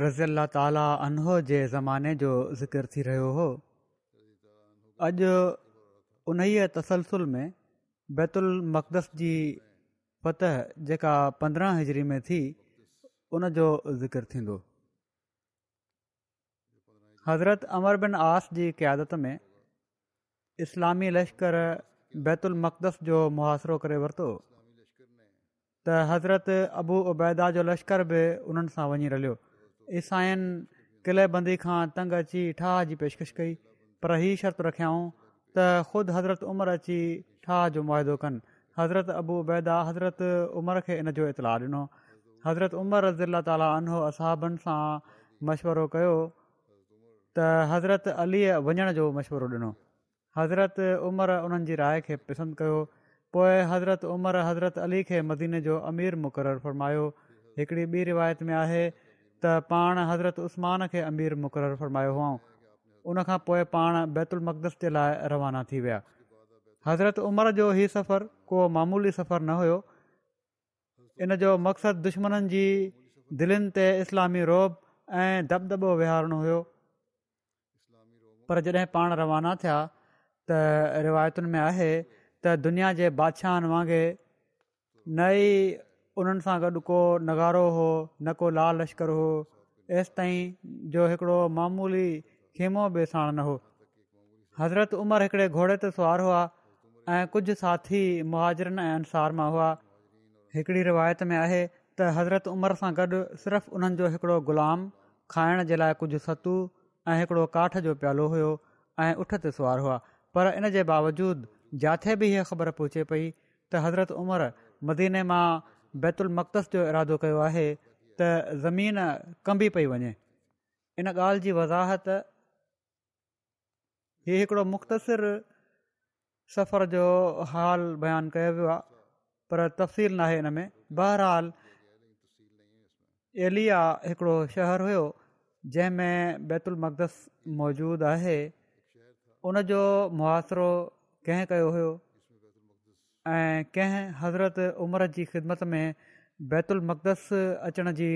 रज़ी अला तालनो जे ज़माने जो ज़िकर थी रहियो हो अॼु उनई तसलसुल में बैतुल मक़दस जी फतह जेका पंद्रहं हिजरी में थी उन जो ज़िकिर थींदो हज़रत अमरबिन आस जी कयादत में इस्लामी लश्कर बैतुल मक़दस जो मुहाशिरो करे वरितो त हज़रत अबू उबैदा जो लश्कर बि उन्हनि सां वञी रलियो ईसाइनि किलेबंदी खां तंग अची ठाह जी पेशकशि कई पर हीअ शर्त रखियाऊं त ख़ुदि हज़रत उमिरि अची ठाह जो मुआदो कनि हज़रत अबू अबूबैदा हज़रत उमिरि खे इन जो इतलाह ॾिनो हज़रत उमर ज़िला ताली उनो असाबनि सां मशवरो कयो त हज़रत अलीअ वञण जो मशवरो ॾिनो हज़रत उमिरि उन्हनि जी राय खे पसंदि कयो पोइ हज़रत उमिरि हज़रत अली खे मदीने जो अमीर मुक़ररु फ़रमायो हिकिड़ी ॿी रिवायत में आहे त पाण हज़रत उस्मान खे अमीर मुक़ररु फरमायो हुआ उन खां पोइ पाण बैतु उलमकदस जे लाइ रवाना थी विया हज़रत उमिरि जो ही सफ़र को मामूली सफ़र न हुयो इन जो मक़सदु दुश्मन जी दिलनि ते इस्लामी रोब ऐं दबदबो विहारणो हुओ पर जॾहिं पाण रवाना थिया त रिवायतुनि में आहे त दुनिया जे बादशाहनि वांगुरु नई उन्हनि सां गॾु को नगारो हो न को लाल लश्कर हो एसि ताईं जो हिकिड़ो मामूली खेमो बेसाण न हो हज़रत उमिरि हिकिड़े घोड़े ते सुवारु हुआ ऐं कुझु साथी मुहाजरनि ऐं अंसार मां हुआ हिकिड़ी रिवायत में आहे त हज़रत उमिरि सां गॾु सिर्फ़ु उन्हनि जो हिकिड़ो ग़ुलाम खाइण जे लाइ कुझु सतू ऐं हिकिड़ो काठ जो प्यालो हुयो ऐं उठ ते सुवार हुआ पर इन जे बावजूदि जिथे बि हीअ ख़बर पहुचे पई त हज़रत उमिरि मदीने मां बैतुल मक़दस जो इरादो कयो आहे त ज़मीन कंबी पई वञे इन ॻाल्हि जी वज़ाहत हीउ हिकिड़ो मुख़्तसिर सफ़र जो हाल बयानु कयो वियो आहे पर तफ़सील न इन में बहरहाल एलिया हिकिड़ो शहर हुयो जंहिंमें बैतुल मक़दस मौजूदु आहे उनजो मुआासिरो कंहिं कयो हुयो ऐं कंहिं हज़रत उमिरि जी ख़िदमत में बैतुल मक़दस अचण जी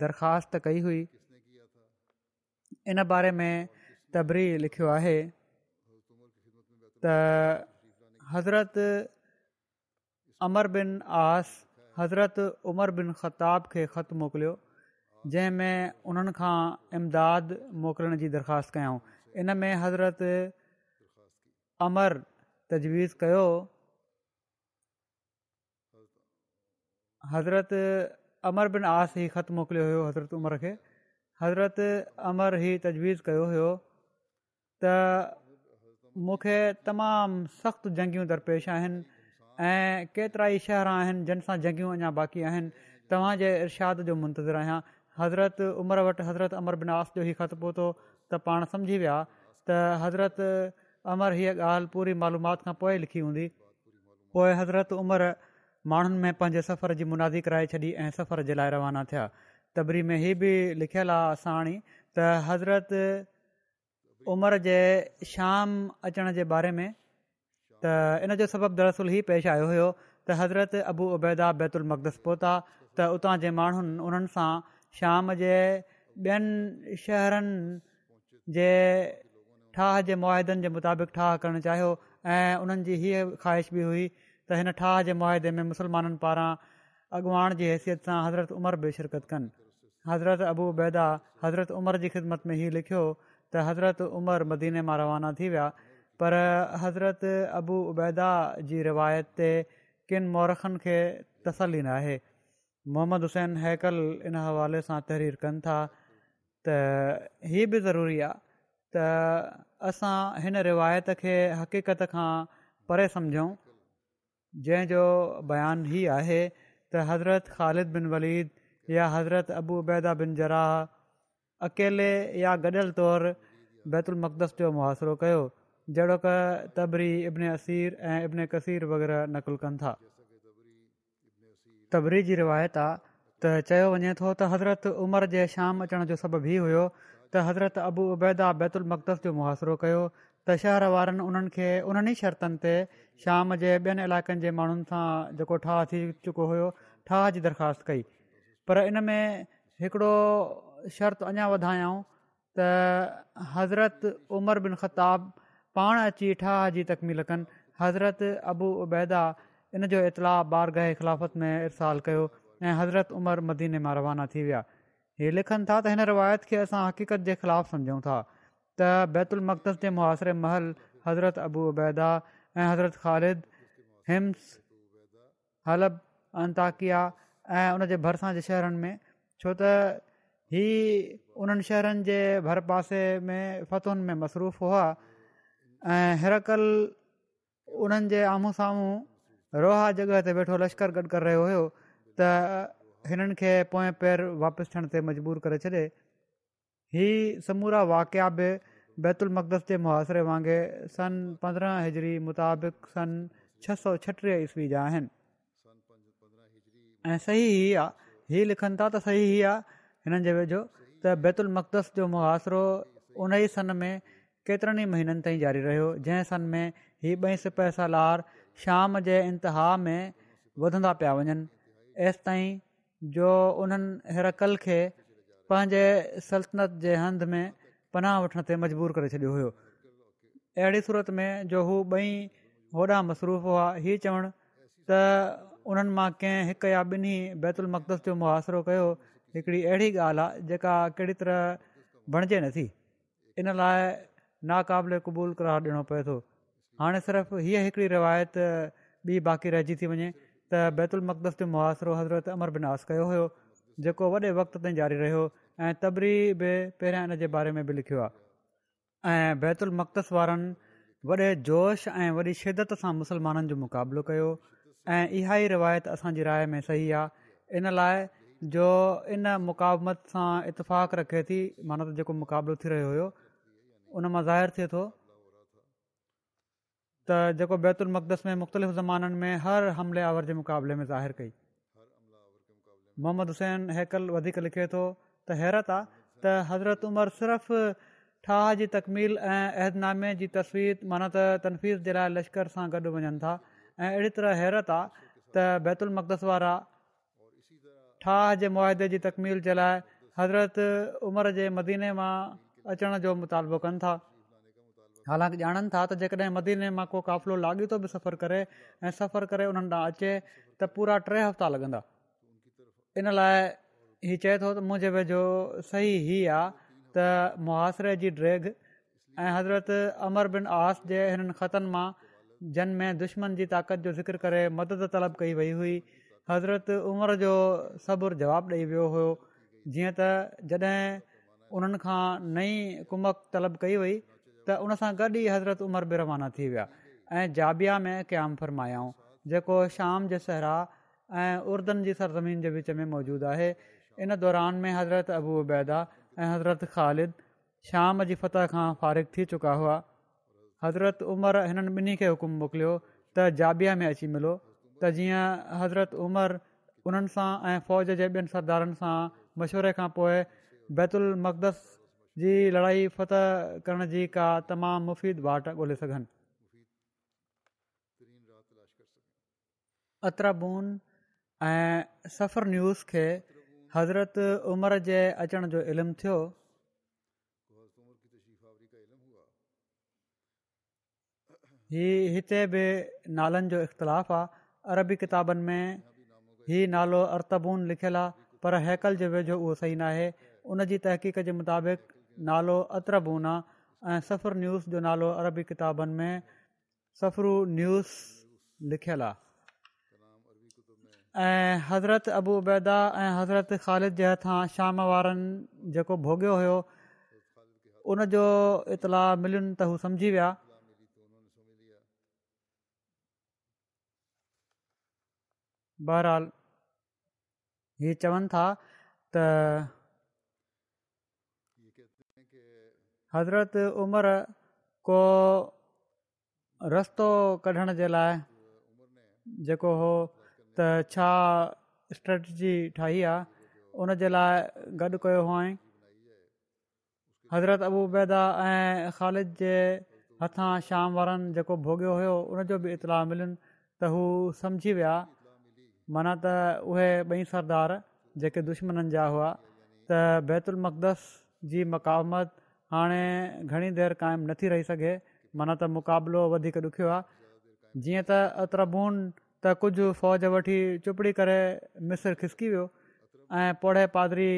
दरख़्वास्त कई हुई इन बारे में तबरी लिखियो आहे त हज़रति अमर बिन आस हज़रत उमर बिन ख़ताब खे ख़तु मोकिलियो जंहिंमें उन्हनि खां इमदाद मोकिलण जी दरख़्वास्त कयऊं इन में हज़रत अमर तजवीज़ कयो हज़रत अमर बिन आस ई ख़त मोकिलियो हुयो हज़रत उमिरि खे हज़रत अमर हीउ तजवीज़ कयो हुयो त मूंखे तमामु सख़्तु जंगियूं दरपेश आहिनि ऐं केतिरा ई शहर आहिनि जिन सां जंगियूं अञा बाक़ी आहिनि तव्हांजे इरशाद जो मुंतज़रु आहियां हज़रत उमिरि वटि हज़रत अमर बिन आस जो ई ख़त पहुतो त पाण सम्झी विया त हज़रत अमर हीअ ॻाल्हि पूरी मालूमात खां पोइ लिखी हूंदी पोइ हज़रत उमिरि माण्हुनि में पंहिंजे सफ़र जी मुनादी कराए छॾी ऐं सफ़र जे लाइ रवाना थिया तबरी में हीअ बि लिखियलु आहे असां त हज़रत उमिरि जे शाम अचण जे बारे में त इन जो सबबु दरसल ई पेश आयो हुयो त हज़रत अबू उबैदा बैतुल मक़दस पहुता त उतां जे माण्हुनि उन्हनि सां शाम जे ॿियनि शहरनि जे ठाह जे मुआदनि जे मुताबिक़ ठाह करणु चाहियो ऐं उन्हनि जी हीअ ख़्वाहिश बि हुई त हिन ठाह जे मुआदे में मुसलमाननि पारां अॻुवाण जी हैसियत सां हज़रत उमरि बि शिरकत कनि हज़रत अबू बैदा हज़रत उमर जी ख़िदमत में हीउ लिखियो त हज़रत उमिरि मदीने मां रवाना थी विया पर हज़रत अबू उबैदा जी रिवायत ते किन मौरखनि खे तसली न आहे मोहम्मद हुसैन हैकल इन हवाले सां तहरीर कनि था त हीअ बि ज़रूरी आहे त असां हिन रिवायत खे हक़ीक़त खां परे सम्झूं जंहिंजो बयानु ई आहे त हज़रत ख़ालिद बिन वलीद या हज़रत अबू उबैदा बिन जराह अकेले या गॾियल तौरु बैतुलमदस जो मुआासिरो कयो जहिड़ो कि तबरी इब्न असीर ऐं इब्न कसीर वग़ैरह नकुलु कनि था तबरी जी रिवायत आहे त चयो वञे थो त हज़रत उमिरि जे शाम अचण जो सबबु ई हुयो त हज़रत अबू उबैदा बैतु अलमकस जो मुआासिरो कयो त शहर वारनि उन्हनि खे उन्हनि ई शर्तनि शाम जे ॿियनि इलाइक़नि जे माण्हुनि सां जेको ठाह थी चुको हुयो ठाह जी दरख़्वास्त कई पर इन में हिकिड़ो शर्त अञा वधायऊं त हज़रत उमर बिन ख़ताब पाण अची ठाह जी तकमील कनि हज़रत अबू उबैदा इन जो इतलाउ बारगह ख़िलाफ़त में इरसाल कयो हज़रत उमर मदीने मां रवाना थी विया हे लिखनि था त हिन रिवायत खे असां हक़ीक़त जे ख़िलाफ़ु सम्झूं था त बैतुल मक़दस जे मुआासिरे महल हज़रत अबू उबैदा ऐं हज़रत ख़ालिद हिम्स हलब अंताकिया ऐं उन जे भरिसां जे शहरनि में छो त हीउ उन्हनि शहरनि जे भर पासे में फ़तुन में मसरूफ़ हुआ ऐं हिरकल्ह उन्हनि जे आम्हूं साम्हूं रोहा जॻह ते वेठो लश्कर गॾु करे रहियो हुयो त हिननि खे पोएं वापसि थियण ते मजबूर करे छॾे समूरा वाक़िया बि बैतुल मक़दस जे मुहाशिरे वांगुरु सन पंद्रहं हिजरी मुताबिक़ सन छह सौ छटीह ईस्वी जा आहिनि सही ई आहे इहे लिखनि था त सही ई आहे हिननि जे वेझो त बैतुलमक़ददस जो मुहासिरो उन ई सन में केतिरनि ई महीननि ताईं जारी रहियो जंहिं सन में हीअ ॿई सिपह सालार शाम जे इंतिहा में वधंदा पिया वञनि एसि ताईं जो उन्हनि हिरकल खे पंहिंजे सल्तनत जे हंध में पनाह वठण ते मजबूर करे छॾियो हुयो अहिड़ी सूरत में जो हू ॿई होॾा मसरूफ़ हुआ हीअ चवण त उन्हनि मां कंहिं हिकु या ॿिन्ही बैतुल मक़दस जो मुआासिरो कयो हिकिड़ी अहिड़ी ॻाल्हि आहे जेका कहिड़ी तरह बणिजे नथी इन लाइ नाक़ाबिले क़बूल करार ॾिनो पए थो हाणे सिर्फ़ु हीअ हिकड़ी रिवायत ॿी बाक़ी रहिजी थी वञे त जो मुआासिरो हज़रत अमर बिनास कयो हुयो जेको वॾे वक़्त ताईं जारी रहियो ऐं तबरी बि पहिरियां इन जे बारे में बि लिखियो आहे बैतुल मक़दस वारनि वॾे जोश ऐं वॾी शिदत सां मुस्लमाननि जो मुक़ाबिलो कयो ऐं इहा ई रिवायत असांजी राय में सही आहे इन लाइ जो इन मुक़ाबमत सां इतफ़ाक़ रखे थी माना त जेको मुक़ाबिलो थी रहियो हुयो उन मां ज़ाहिरु थिए थो त जेको बैतु उलमकस में मुख़्तलिफ़ ज़माननि में हर हमले आवर जे मुक़ाबले में ज़ाहिर कई मोहम्मद हुसैन हैकल वधीक लिखे थो त हैरत आहे त हज़रत उमिरि सिर्फ़ु ठाह जी तकमील ऐं अहदनामे जी तस्वीर माना त तनफ़ीस जे लाइ लश्कर सां गॾु वञनि था ऐं अहिड़ी तरह हैरत आहे त बैतु उलमकस वारा ठाह जे मुआदे जी तकमील जे लाइ हज़रत उमिरि जे मदीने मां अचण जो मुतालबो कनि था हालांकि ॼाणनि था त जेकॾहिं मदीने मां को क़ाफ़िलो लाॻियो थो बि सफ़रु करे ऐं सफ़र करे उन्हनि तां अचे त पूरा टे हफ़्ता लॻंदा इन लाइ हीउ चए थो त मुंहिंजे वेझो सही ही आहे त मुहाशिरे जी ड्रेग ऐं हज़रत अमर बिन आस जे हिननि ख़तनि मां में दुश्मन जी ताक़त जो ज़िक्र करे मदद तलब कई वई हुई हज़रत उमिरि जो सब्रु जवाबु ॾेई वियो हुयो जीअं त जॾहिं उन्हनि खां नई कुमक तलब कई वई त उन सां गॾु ई हज़रत उमरि बि रवाना थी विया ऐं जाबिया में क़याम फरमायाऊं जेको शाम जे सहरा ऐं उर्दन जी सरज़मीन जे विच में मौजूदु आहे इन दौरान में हज़रत अबूबैदा ऐं हज़रत ख़ालिद शाम जी फतह खां फारिग थी चुका हुआ हज़रत उमर हिननि ॿिन्ही खे हुकुम मोकिलियो त जाबिया में अची मिलो त जीअं हज़रत उमर उन्हनि सां ऐं फ़ौज जे ॿियनि सरदारनि सां मशवरे खां पोइ बैतुल मक़दस जी लड़ाई फतह करण जी का तमामु मुफ़ीद वाट ॻोल्हे सघनि अत्रान ऐं न्यूज़ खे हज़रत उमिरि जे अचण जो इल्मु थियो हीउ हिते बि नालनि जो इख़्तिलाफ़ु आहे अरबी किताबनि में हीउ नालो अर्तबून लिखियलु आहे पर हैकल जो वेझो उहो सही न आहे उन जी तहक़ीक़ जे मुताबिक़ नालो अत्रबून आहे ऐं सफ़र न्यूस जो नालो अरबी किताबनि में सफ़रु लिखियलु आहे حضرت ابو عبیدہ حضرت خالد ख़ालिद تھا شام وارن वारनि जेको भोगियो ان جو اطلاع ملن मिलियुनि त हू सम्झी विया बहरहाल ही चवनि था त हज़रत उमिरि को रस्तो कढण जे त छा स्ट्रैटजी ठाही आहे उनजे लाइ गॾु कयो हुअईं हज़रत अबूबैदा ऐं ख़ालिद जे हथां शाम वारनि जेको भोॻियो हुयो उनजो बि इतलाउ मिलनि त हू सम्झी विया माना त उहे ॿई सरदार जेके दुश्मननि जा हुआ त बैतुल मक़दस जी मक़ामत हाणे घणी देरि क़ाइमु नथी रही सघे माना त मुक़ाबिलो वधीक ॾुखियो आहे जीअं त अत्रभून त कुझु फ़ौज वठी चुपड़ी करे मिस्र खिसकी वियो ऐं पोड़े पादरी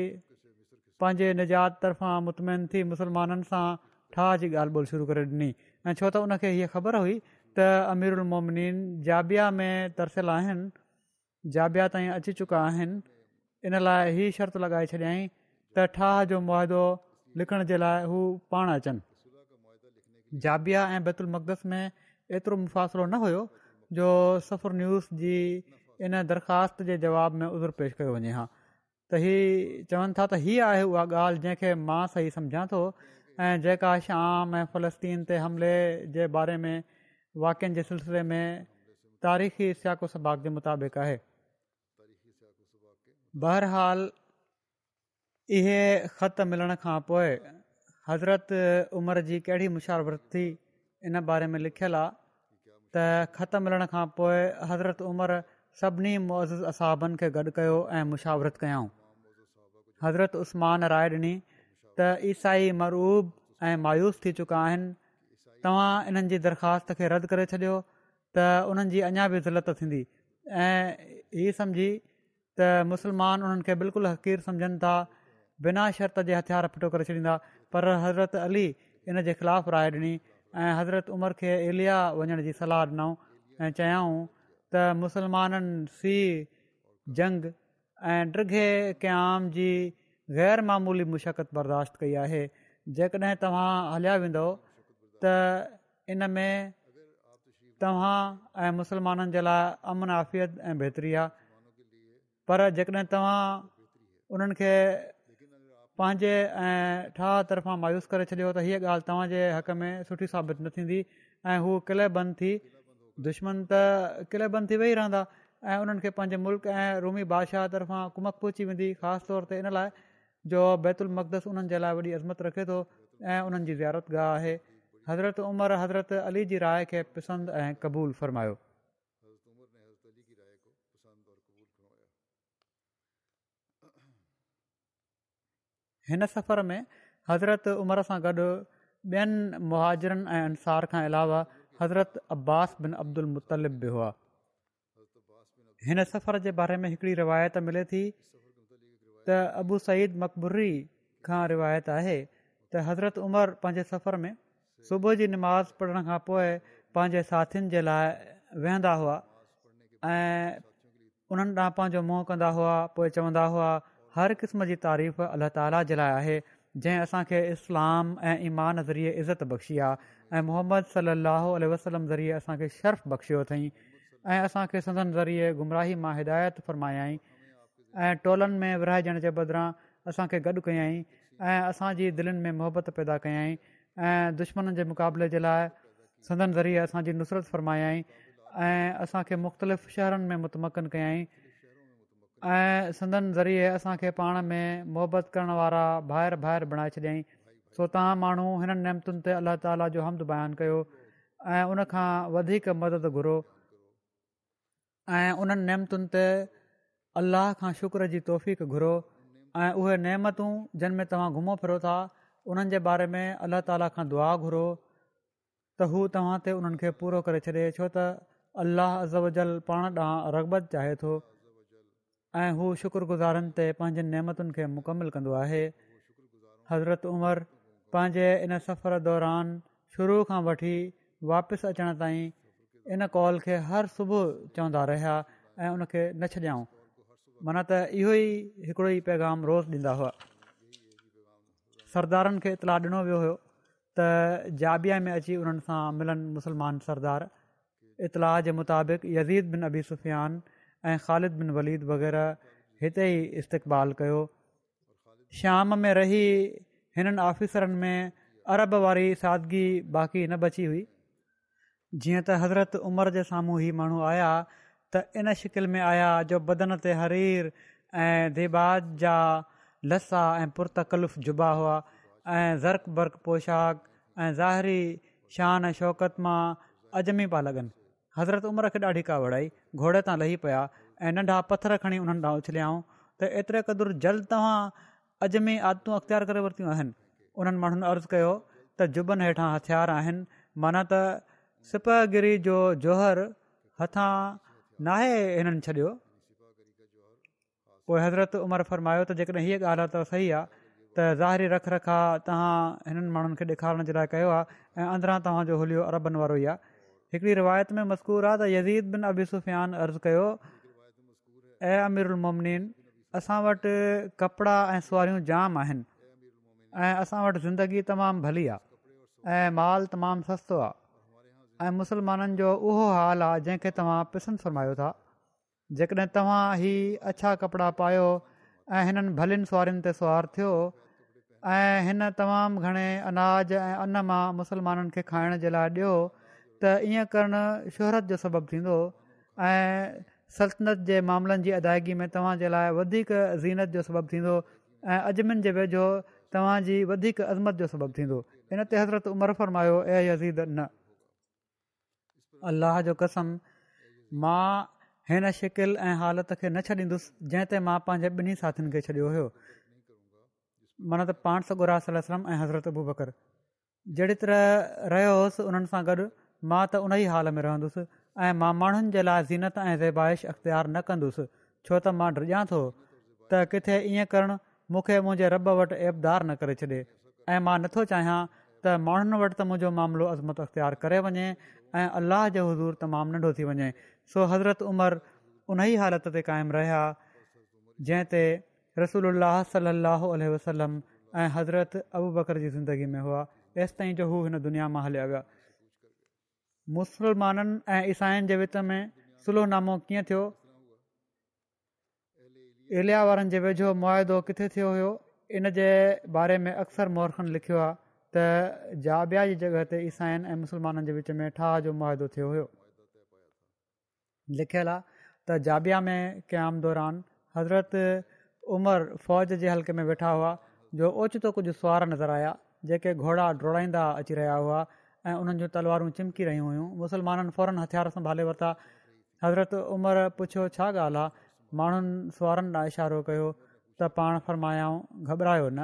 पंहिंजे निजात तरफ़ां मुतमैन थी मुसलमाननि सां ठाह जी ॻाल्हि ॿोल शुरू करे ॾिनी ऐं छो त उनखे हीअ ख़बर हुई त अमिर उलमोमिन जाबिया में तरसियलु आहिनि जाबिया ताईं अची चुका आहिनि इन लाइ हीअ शर्त लॻाए छॾियाई त ठाह जो मुआदो लिखण जे लाइ हू पाण अचनि जाबिया ऐं मक़दस में एतिरो मुफ़ासिलो न हुयो जो सफ़र न्यूज़ जी इन दरख़्वास्त जे जवाब में उज़र पेश कयो वञे हा त हीउ चवनि था त हीअ आहे उहा ॻाल्हि जंहिंखे मां सही सम्झां थो ऐं जेका शाम ऐं फ़लस्तीन ते हमले जे बारे में वाक्यनि जे सिलसिले में तारीख़ी सियाको सबाक जे मुताबिक़ आहे बहरहाल इहे ख़त मिलण खां पोइ हज़रत उमिरि जी कहिड़ी मुशार थी इन बारे में लिखियलु आहे त मिलण खां पोइ हज़रत उमिरि सभिनी मौज़ असाबनि खे गॾु कयो ऐं मुशावरत कयऊं हज़रत उस्मान राय ॾिनी त ईसाई मरूब ऐं मायूस थी चुका आहिनि तव्हां इन्हनि जी दरख़्वास्त खे रदि करे छॾियो त उन्हनि जी अञा बि ज़लत थींदी ऐं ई सम्झी त मुस्लमान उन्हनि खे बिल्कुलु हक़ीर सम्झनि था बिना शर्त जे हथियार फिटो करे छॾींदा पर हज़रत अली इन जे ख़िलाफ़ु राय ॾिनी ऐं हज़रत उमर खे एलिया वञण जी सलाह ॾिनऊं ऐं चयाऊं त मुसलमाननि सी जंग ऐं ड्रगे कै आम ग़ैर मामूली मुशक़त बर्दाश्त कई आहे जेकॾहिं तव्हां हलिया वेंदो त इन में तव्हां ऐं मुसलमाननि जे लाइ अमन आफ़ियत ऐं बहितरी आहे पर जेकॾहिं तव्हां पंहिंजे ऐं ठाह तर्फ़ां मायूस करे छॾियो त हीअ ॻाल्हि तव्हांजे हक़ में सुठी साबित न थींदी ऐं हू क़िले बंदि थी दुश्मन त क़िले बंदि थी वेई रहंदा ऐं उन्हनि खे पंहिंजे मुल्क़ ऐं रूमी बादशाह तरफ़ां कुमक पहुची वेंदी ख़ासि तौर ते इन लाइ जो बैतुल मक़दस उन्हनि जे लाइ वॾी अज़मत रखे थो ऐं उन्हनि जी गाह आहे हज़रत उमर हज़रत अली जी राय खे पसंदि ऐं क़बूल फ़र्मायो हिन सफ़र में हज़रत उमर सां गॾु ॿियनि मुहाजिरनि ऐं अंसार खां अलावा हज़रत अब्बास बिन अब्दुल मुतलिब बि हुआ हिन सफ़र जे बारे में हिकिड़ी रिवायत मिले थी त अबू सईद मक़बररी खां रिवायत आहे त हज़रत उमिरि पंहिंजे सफ़र में सुबुह जी निमाज़ पढ़ण खां पोइ पंहिंजे साथियुनि जे लाइ वहंदा हुआ ऐं उन्हनि ॾांहुं पंहिंजो मुंहं कंदा हुआ पोइ चवंदा हुआ हर क़िस्म जी तारीफ़ अलाह ताला जे लाइ आहे जंहिं असांखे इस्लाम ऐं ईमान ज़रिए इज़त बख़्शी आहे ऐं मुहम्मद सली वसलम ज़रिए असांखे शर्फ़ बख़्शियो अथई ऐं असांखे सदन ज़रिए गुमराही मां हिदायत फ़रमायाई ऐं टोलनि में विराएजण जे बदिरां असांखे गॾु कयाई ऐं असांजी दिलनि में मोहबत पैदा कयाई ऐं दुश्मन जे मुक़ाबले जे लाइ सदन ज़रिए असांजी नुसरत फ़रमायाई ऐं असांखे मुख़्तलिफ़ शहरनि में मुतमकन कयाई ऐं संदनि ज़रिए असांखे पाण में मुहबत करण वारा ॿाहिरि ॿाहिरि बणाए छॾियाईं सो तव्हां माण्हू हिननि नैमतुनि ते अलाह ताला जो हमद बयानु कयो ऐं वधीक मदद घुरो ऐं उन्हनि नेमतुनि ते अल्लाह खां शुक्र जी तौफ़ीक़ घुरो ऐं उहे नेमतूं जिन में तव्हां घुमो फिरो था उन्हनि जे बारे में अल्लाह ताला खां दुआ घुरो त हू तव्हां ते उन्हनि खे पूरो करे छॾे छो त अलाह अजल पाण ॾांहुं रगबत चाहे थो ऐं हू शुक्रगुज़ारनि ते पंहिंजनि नेमतुनि खे मुकमल कंदो आहे हज़रत उमरि पंहिंजे इन सफ़र दौरान शुरू खां वठी वापसि अचण ताईं इन कॉल खे हर सुबुह चवंदा रहिया ऐं उन खे न छॾियाऊं माना त इहो ई हिकिड़ो ई पैगाम रोज़ ॾींदा हुआ सरदारनि खे इतलाह ॾिनो वियो हुयो त जाबिया में अची उन्हनि सां मिलनि मुस्लमान सरदार इतलाह जे मुताबिक़ यज़ीद बिन अबी सुफ़ियान ऐं ख़ालिद बिन वलीद वग़ैरह हिते ई इस्तक़बालु कयो शाम में रही हिननि आफ़ीसरनि में अरब वारी सादगी बाक़ी न बची हुई जीअं त हज़रत उमिरि जे साम्हूं ई माण्हू आया त इन शिकिल में आया जो बदन ते हरीर ऐं देबाज जा लसा ऐं पुरतकलुफ़ जुबा हुआ ऐं ज़र्क़ बर्क़ पोशाक ऐं ज़ाहिरी शान शौकत मां अजमी पिया लॻनि हज़रत उमिरि खे ॾाढी का वड़ाई घोड़े तां लही पिया ऐं नंढा पथर खणी उन्हनि ॾांहुं उछलियाऊं त एतिरे क़दुरु जल तव्हां अजमी आदतूं अख़्तियार करे वरितियूं आहिनि उन्हनि माण्हुनि अर्ज़ु कयो त जुबनि हेठां आहिनि माना त सिपहगिरी जो जोहर हथां नाहे हिननि छॾियो पोइ हज़रत उमिरि फ़रमायो त जेकॾहिं हीअ ॻाल्हि आहे त सही आहे त ज़ाहिरी रख रखा तव्हां हिननि माण्हुनि खे ॾेखारण जे लाइ कयो आहे ऐं अंदरां तव्हांजो अरबनि हिकिड़ी रिवायत में मशकूर आहे त यदीद बिन अबीसुफयान अर्ज़ु कयो ऐं अमिर उलमोमनीन असां वटि कपिड़ा ऐं सवारियूं जाम आहिनि ऐं असां वटि ज़िंदगी तमामु भली आहे ऐं माल तमामु सस्तो आहे ऐं मुसलमाननि जो उहो हाल आहे जंहिंखे तव्हां पिसंदि था जेकॾहिं तव्हां ही अछा कपिड़ा पायो ऐं हिननि भलीनि सवारनि ते सवार थियो ऐं हिन तमामु घणे अनाज ऐं अन मां मुसलमाननि खे खाइण जे लाइ त ईअं करणु शुहरत जो सबबु थींदो ऐं सल्तनत जे मामलनि जी अदायगी में तव्हांजे लाइ वधीक ज़ीनत जो सबबु थींदो ऐं अजमिन जे वेझो तव्हांजी वधीक अज़मत जो सबबु थींदो हिन ते हज़रत उ मरफ़रमायो ऐं अल्लाह जो कसम मां हिन शिकिल ऐं हालति खे न छॾींदुसि जंहिं ते मां पंहिंजे ॿिनी साथियुनि खे छॾियो हुयो माना त पाण सरासम ऐं हज़रत अबू बकर जहिड़ी तरह रहियो होसि उन्हनि सां गॾु मां त उन ई हाल में रहंदुसि ऐं मां माण्हुनि जे लाइ ज़ीनत ऐं ज़ेबाइश अख़्तियार न कंदुसि छो त मां डिॼां थो त किथे ईअं करणु मूंखे मुंहिंजे रब वटि इबदार न करे छॾे ऐं मां नथो चाहियां त माण्हुनि वटि त मुंहिंजो मामिलो अज़मत अख़्तियार करे वञे ऐं अलाह जो हज़ूर तमामु नंढो थी वञे सो हज़रत उमिरि उन ई हालति ते क़ाइमु रहिया जंहिं ते रसूल सलाहु वसलम ऐं हज़रत अबू बकर जी ज़िंदगी में हुआ एसि ताईं जो हू हिन दुनिया मां हलिया विया मुसलमाननि ऐं ईसाईनि जे विच में सुलोनामो कीअं थियो इरिया वारनि जे वेझो मुआइदो किथे थियो हुयो इन जे बारे में अक्सर मोहरखन लिखियो आहे त जाॿिया जी जॻह ते ईसाईनि ऐं मुसलमाननि जे विच में ठाह जो मुआदो थियो हुयो लिखियलु आहे त जाॿिया में क़याम दौरान हज़रत उमर फ़ौज जे हल्के में वेठा हुआ जो ओचितो कुझु सुवार नज़र आया जेके घोड़ा डोड़ाईंदा अची रहिया हुआ ऐं उन्हनि जी तलवारूं चिमकी रहियूं हुयूं मुस्लमाननि फौरन हथियार सांभाले वरिता हज़रत उमिरि पुछो छा ॻाल्हि आहे माण्हुनि सुवारनि लाइ इशारो कयो त पाण फरमायाऊं घबरायो न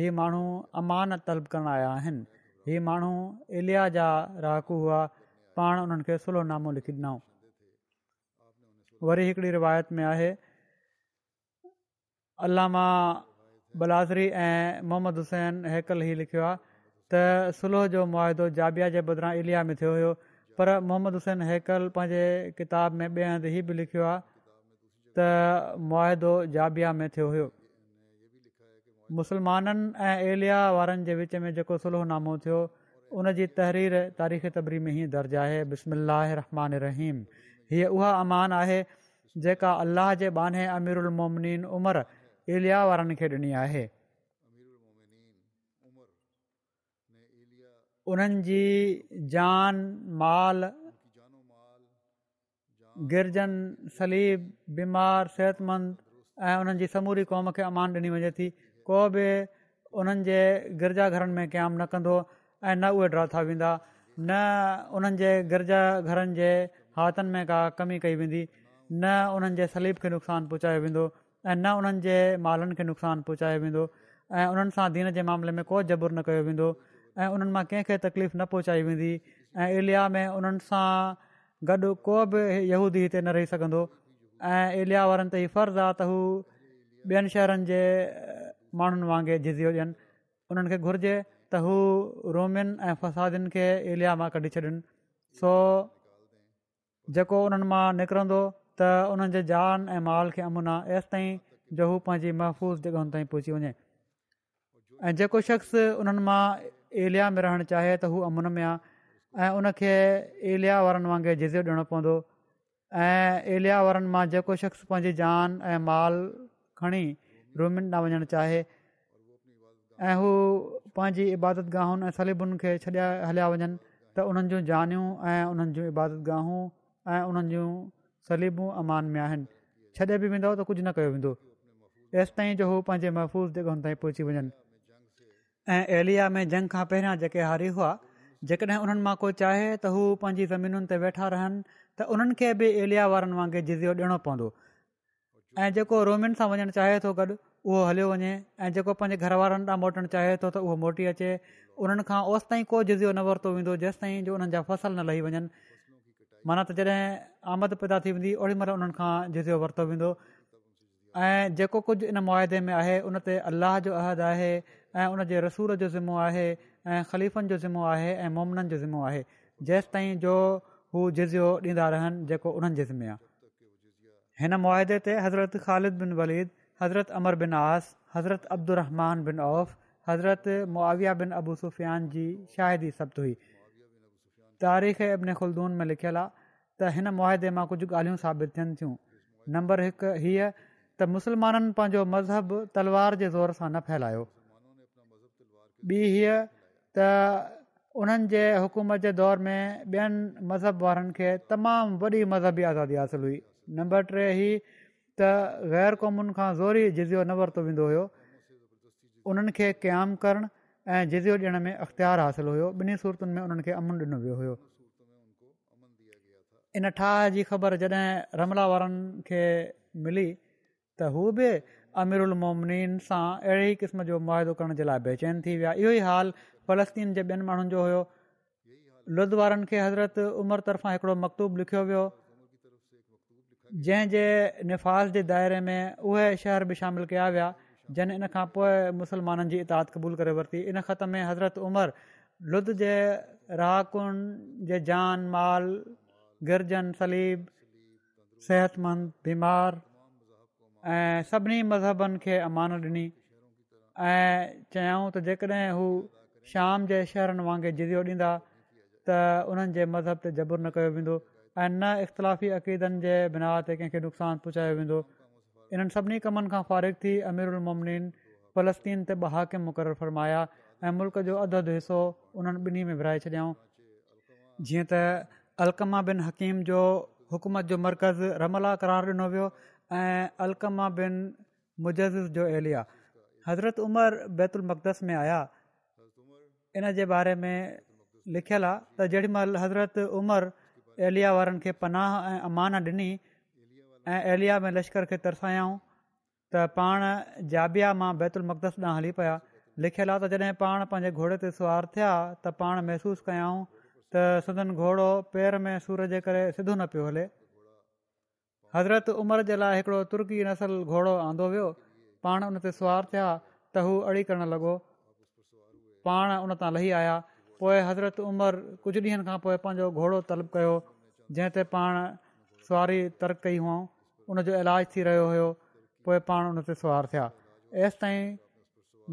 हीउ माण्हू अमान तलब करणु आया आहिनि हीउ माण्हू इलिया जा राहकू हुआ पाण उन्हनि खे सुलोनामो लिखी ॾिनऊं वरी हिकिड़ी रिवायत में आहे अलामा बलाज़री ऐं मोहम्मद हुसैन हेकल ई लिखियो आहे त सिलोह जो मुआदो जाबिया जे बदिरां इलिया में थियो हुयो पर मोहम्मद हुसैन हेकल पंहिंजे किताब में ॿिए हंधि ई बि लिखियो आहे त मुआदो जाबिया में थियो हुयो मुसलमाननि ऐं इलिया वारनि जे विच में जेको सुलोहनामो थियो उन जी तहरीर तारीख़ तबरी में ई दर्जु आहे बिस्मल रहमान रहीम हीअ उहा अमान आहे जेका अल्लाह जे बाने अमीरुलमोमनीन उमरि इलिया वारनि खे ॾिनी आहे उन्हनि जी जान माल गिरजनि सलीबु बीमार सिहतमंदु ऐं उन्हनि जी समूरी क़ौम खे अमान ॾिनी वञे थी को बि उन्हनि जे गिरजाघरनि में क़याम न कंदो ऐं न उहे ड्राथा वेंदा न उन्हनि जे गिरजाघरनि जे हथनि में का कमी कई वेंदी न उन्हनि जे सलीब खे नुक़सानु पहुचायो वेंदो ऐं न उन्हनि जे मालनि खे नुक़सानु पहुचायो वेंदो ऐं उन्हनि सां दीन जे मामले में को जबुरु न कयो वेंदो ऐं उन्हनि मां कंहिंखे तकलीफ़ न पहुचाई वेंदी ऐं में उन्हनि सां गॾु को बि यहूदी हिते न रही सघंदो ऐं एरिया वारनि ते ई फ़र्ज़ु आहे त हू ॿियनि शहरनि जे माण्हुनि वांगुरु झिजी हुजनि उन्हनि खे घुरिजे त हू रोमियुनि ऐं फ़सादियुनि खे मां कढी छॾनि सो जेको उन्हनि मां निकिरंदो त उन्हनि जे जान ऐं माल खे अमुन आहे एसि ताईं जो हू पंहिंजी महफ़ूज़ जॻहियुनि ताईं पहुची वञे शख़्स उन्हनि एरिया में रहणु चाहे त हू अमुन में आहे ऐं उनखे एलिया वारनि वांगुरु जज़ेर ॾियणो पवंदो ऐं एलिया वारनि मां जेको शख़्स पंहिंजी जान ऐं माल खणी रूमिन न वञणु चाहे ऐं हू पंहिंजी इबादतगाहुनि ऐं सलीबुनि खे छॾिया हलिया वञनि त उन्हनि जूं जानियूं ऐं उन्हनि जी इबादतगाहूं ऐं उन्हनि जूं सलीबूं अमान में आहिनि छॾे बि वेंदो त कुझु न कयो वेंदो तेसि ताईं जो हू पंहिंजे महफ़ूज़ जॻहियुनि ताईं पहुची वञनि ऐं एलिया में जंग खां पहिरियां जेके हारी हुआ जेकॾहिं उन्हनि मां कोई चाहे त हू पंहिंजी ज़मीनुनि ते वेठा रहनि त उन्हनि खे बि एलिया वारनि वांगुरु जिज़ियो ॾियणो पवंदो ऐं जेको रोमियुनि सां वञणु चाहे थो गॾु उहो हलियो वञे ऐं जेको पंहिंजे घर वारनि ॾांहुं मोटणु चाहे थो त उहो मोटी अचे उन्हनि खां ओसि ताईं को जिज़ियो न वरितो वेंदो जेसिताईं जो उन्हनि जा फ़सल न लही वञनि माना त जॾहिं आमद पैदा थी वेंदी ओड़ी महिल उन्हनि खां जिज़ियो वरितो वेंदो ऐं जेको कुझु इन मुआदे में आहे उन ते अलाह जो अहदु आहे ऐं उन रसूल जो ज़िमो आहे ऐं ख़लीफ़नि जो ज़िम्मो आहे ऐं मोमननि जो ज़िमो आहे जेसि ताईं जो हू जिज़ियो ॾींदा रहनि जेको उन्हनि जे ज़िमे आहे हिन मुआदे ते हज़रत ख़ालिद बिन वलीद हज़रत अमर बिन आस हज़रत अब्दुलरहमान बिन औफ़ हज़रत मुआविया बिन अबू सुफ़ियान जी शाहिदी सप्त हुई तारीख़ अबने ख़ुलदून में लिखियलु आहे त हिन मुआदे मां कुझु ॻाल्हियूं साबित थियनि थियूं नम्बर हिकु हीअ त मुसलमाननि पंहिंजो मज़हब तलवार जे ज़ोर सां न फैलायो ॿी हीअ त उन्हनि जे हुकूमत जे दौर में ॿियनि मज़हब वारनि खे तमामु वॾी मज़हबी आज़ादी हासिलु हुई नंबर टे ही त ग़ैर क़ौमुनि खां ज़ोरी जिज़ियो न वरितो वेंदो हुयो उन्हनि खे क़याम करणु ऐं जिज़ियो ॾियण में अख़्तियार हासिलु हुयो ॿिन्ही सूरतुनि में उन्हनि खे अमुन ॾिनो वियो हुयो इन ठाह जी ख़बर जॾहिं रमला वारनि खे मिली त हू बि अमिर उलमोमिन सां अहिड़े ई क़िस्म जो मुआदो करण जे लाइ बेचैन थी विया इहो ई हाल फ़लस्तीन जे ॿियनि माण्हुनि जो हुयो लुध वारनि खे हज़रत उमिरि तरफ़ां हिकिड़ो मकतूब लिखियो वियो जंहिंजे निफ़ाज़ जे दायरे में उहे शहर बि शामिलु कया विया जन इन खां पोइ मुसलमाननि जी इताद क़बूल करे वरिती इन ख़त में हज़रत उमिरि लुध जे राकुनि जे जान माल गिरजन सलीब सिहतमंद बीमार ऐं सभिनी मज़हबनि खे अमान ॾिनी ऐं चयाऊं त जेकॾहिं हू शाम जे शहरनि वांगुरु जिजियो ॾींदा त उन्हनि जे मज़हब ते जबुरु न कयो वेंदो ऐं न इख़्तिलाफ़ी अक़ीदनि जे बिना ते कंहिंखे नुक़सानु पहुचायो वेंदो इन्हनि सभिनी कमनि खां फ़ारिग थी अमीर उलमनीन फलस्तीन ते बहाकिम मुक़ररु फरमाया ऐं मुल्क जो अधु अधु हिसो उन्हनि ॿिन्ही में विरिहाए छॾियाऊं जीअं त अलकमा बिन हकीम जो हुकूमत जो मर्कज़ रमला करार ॾिनो वियो ऐं अलकमा बिन मुजज़ जो एलिया हज़रत उमर बैतुल मक़दस में आया इन जे बारे में लिखियलु आहे त जेॾीमहिल हज़रत उमर एलिया वारनि खे पनाह ऐं अमान ॾिनी ऐं एलिया में लश्कर खे तरसायऊं त पाण जाबिया मां बैतुल मक़दस ॾांहुं हली पिया लिखियलु आहे त जॾहिं पाण पंहिंजे घोड़े ते सुवार थिया त पाण महिसूसु कयऊं त सदन घोड़ो पेर में सूर जे करे सिधो न पियो हले हज़रत उमिरि जे लाइ हिकिड़ो तुर्की नसल घोड़ो आंदो हुयो पाण उन ते सुवारु थिया त हू अड़ी करणु लॻो पाण उन तां लही आया पोइ हज़रत उमिरि कुझु ॾींहंनि खां पोइ पंहिंजो घोड़ो तलब कयो जंहिं ते पाण सुवारी तर्क कई हुआ उनजो इलाजु थी रहियो हुयो पोइ पाण उन ते सुवार थिया एसि ताईं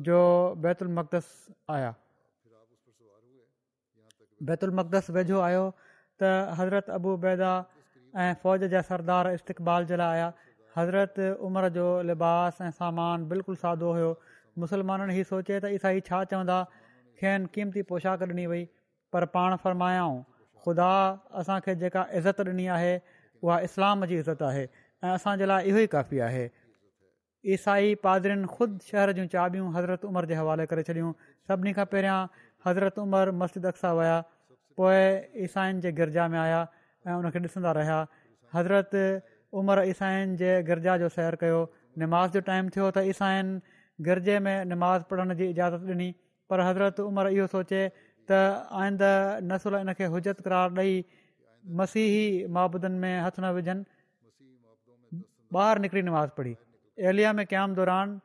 जो बैतुल मक़दस आया बैतुल मक़दस वेझो आयो त हज़रत अबू बैदा ऐं फ़ौज जा सरदार इस्तक़बाल जे लाइ आया हज़रत उमिरि जो लिबास ऐं सामान बिल्कुलु सादो हुयो मुस्लमाननि ई सोचे त ईसाई छा चवंदा खेनि क़ीमती पोशाक ॾिनी वई पर पाण फरमायाऊं ख़ुदा असांखे जेका इज़त ॾिनी आहे उहा इस्लाम जी इज़त आहे ऐं असांजे लाइ इहो ई काफ़ी आहे ईसाई पादरनि ख़ुदि शहर जूं चाबियूं हज़रत उमिरि जे हवाले करे छॾियूं सभिनी खां पहिरियां हज़रत उमिरि मस्जिद अक्सा विया पोइ ईसाइनि जे गिरिजा में आया ऐं उनखे ॾिसंदा रहिया हज़रत उमर ईसाइन जे गिरजा जो सैर कयो नमाज़ जो टाइम थियो त ईसाइन गिरजे में नमाज़ पढ़ण जी इजाज़त ॾिनी पर हज़रत उमिरि इहो सोचे त आईंद नसुल इन खे हुजत करार ॾेई मसीही माबूदनि में हथ न विझनि ॿाहिरि निकिरी निमाज़ पढ़ी एलिया में क़याम दौरान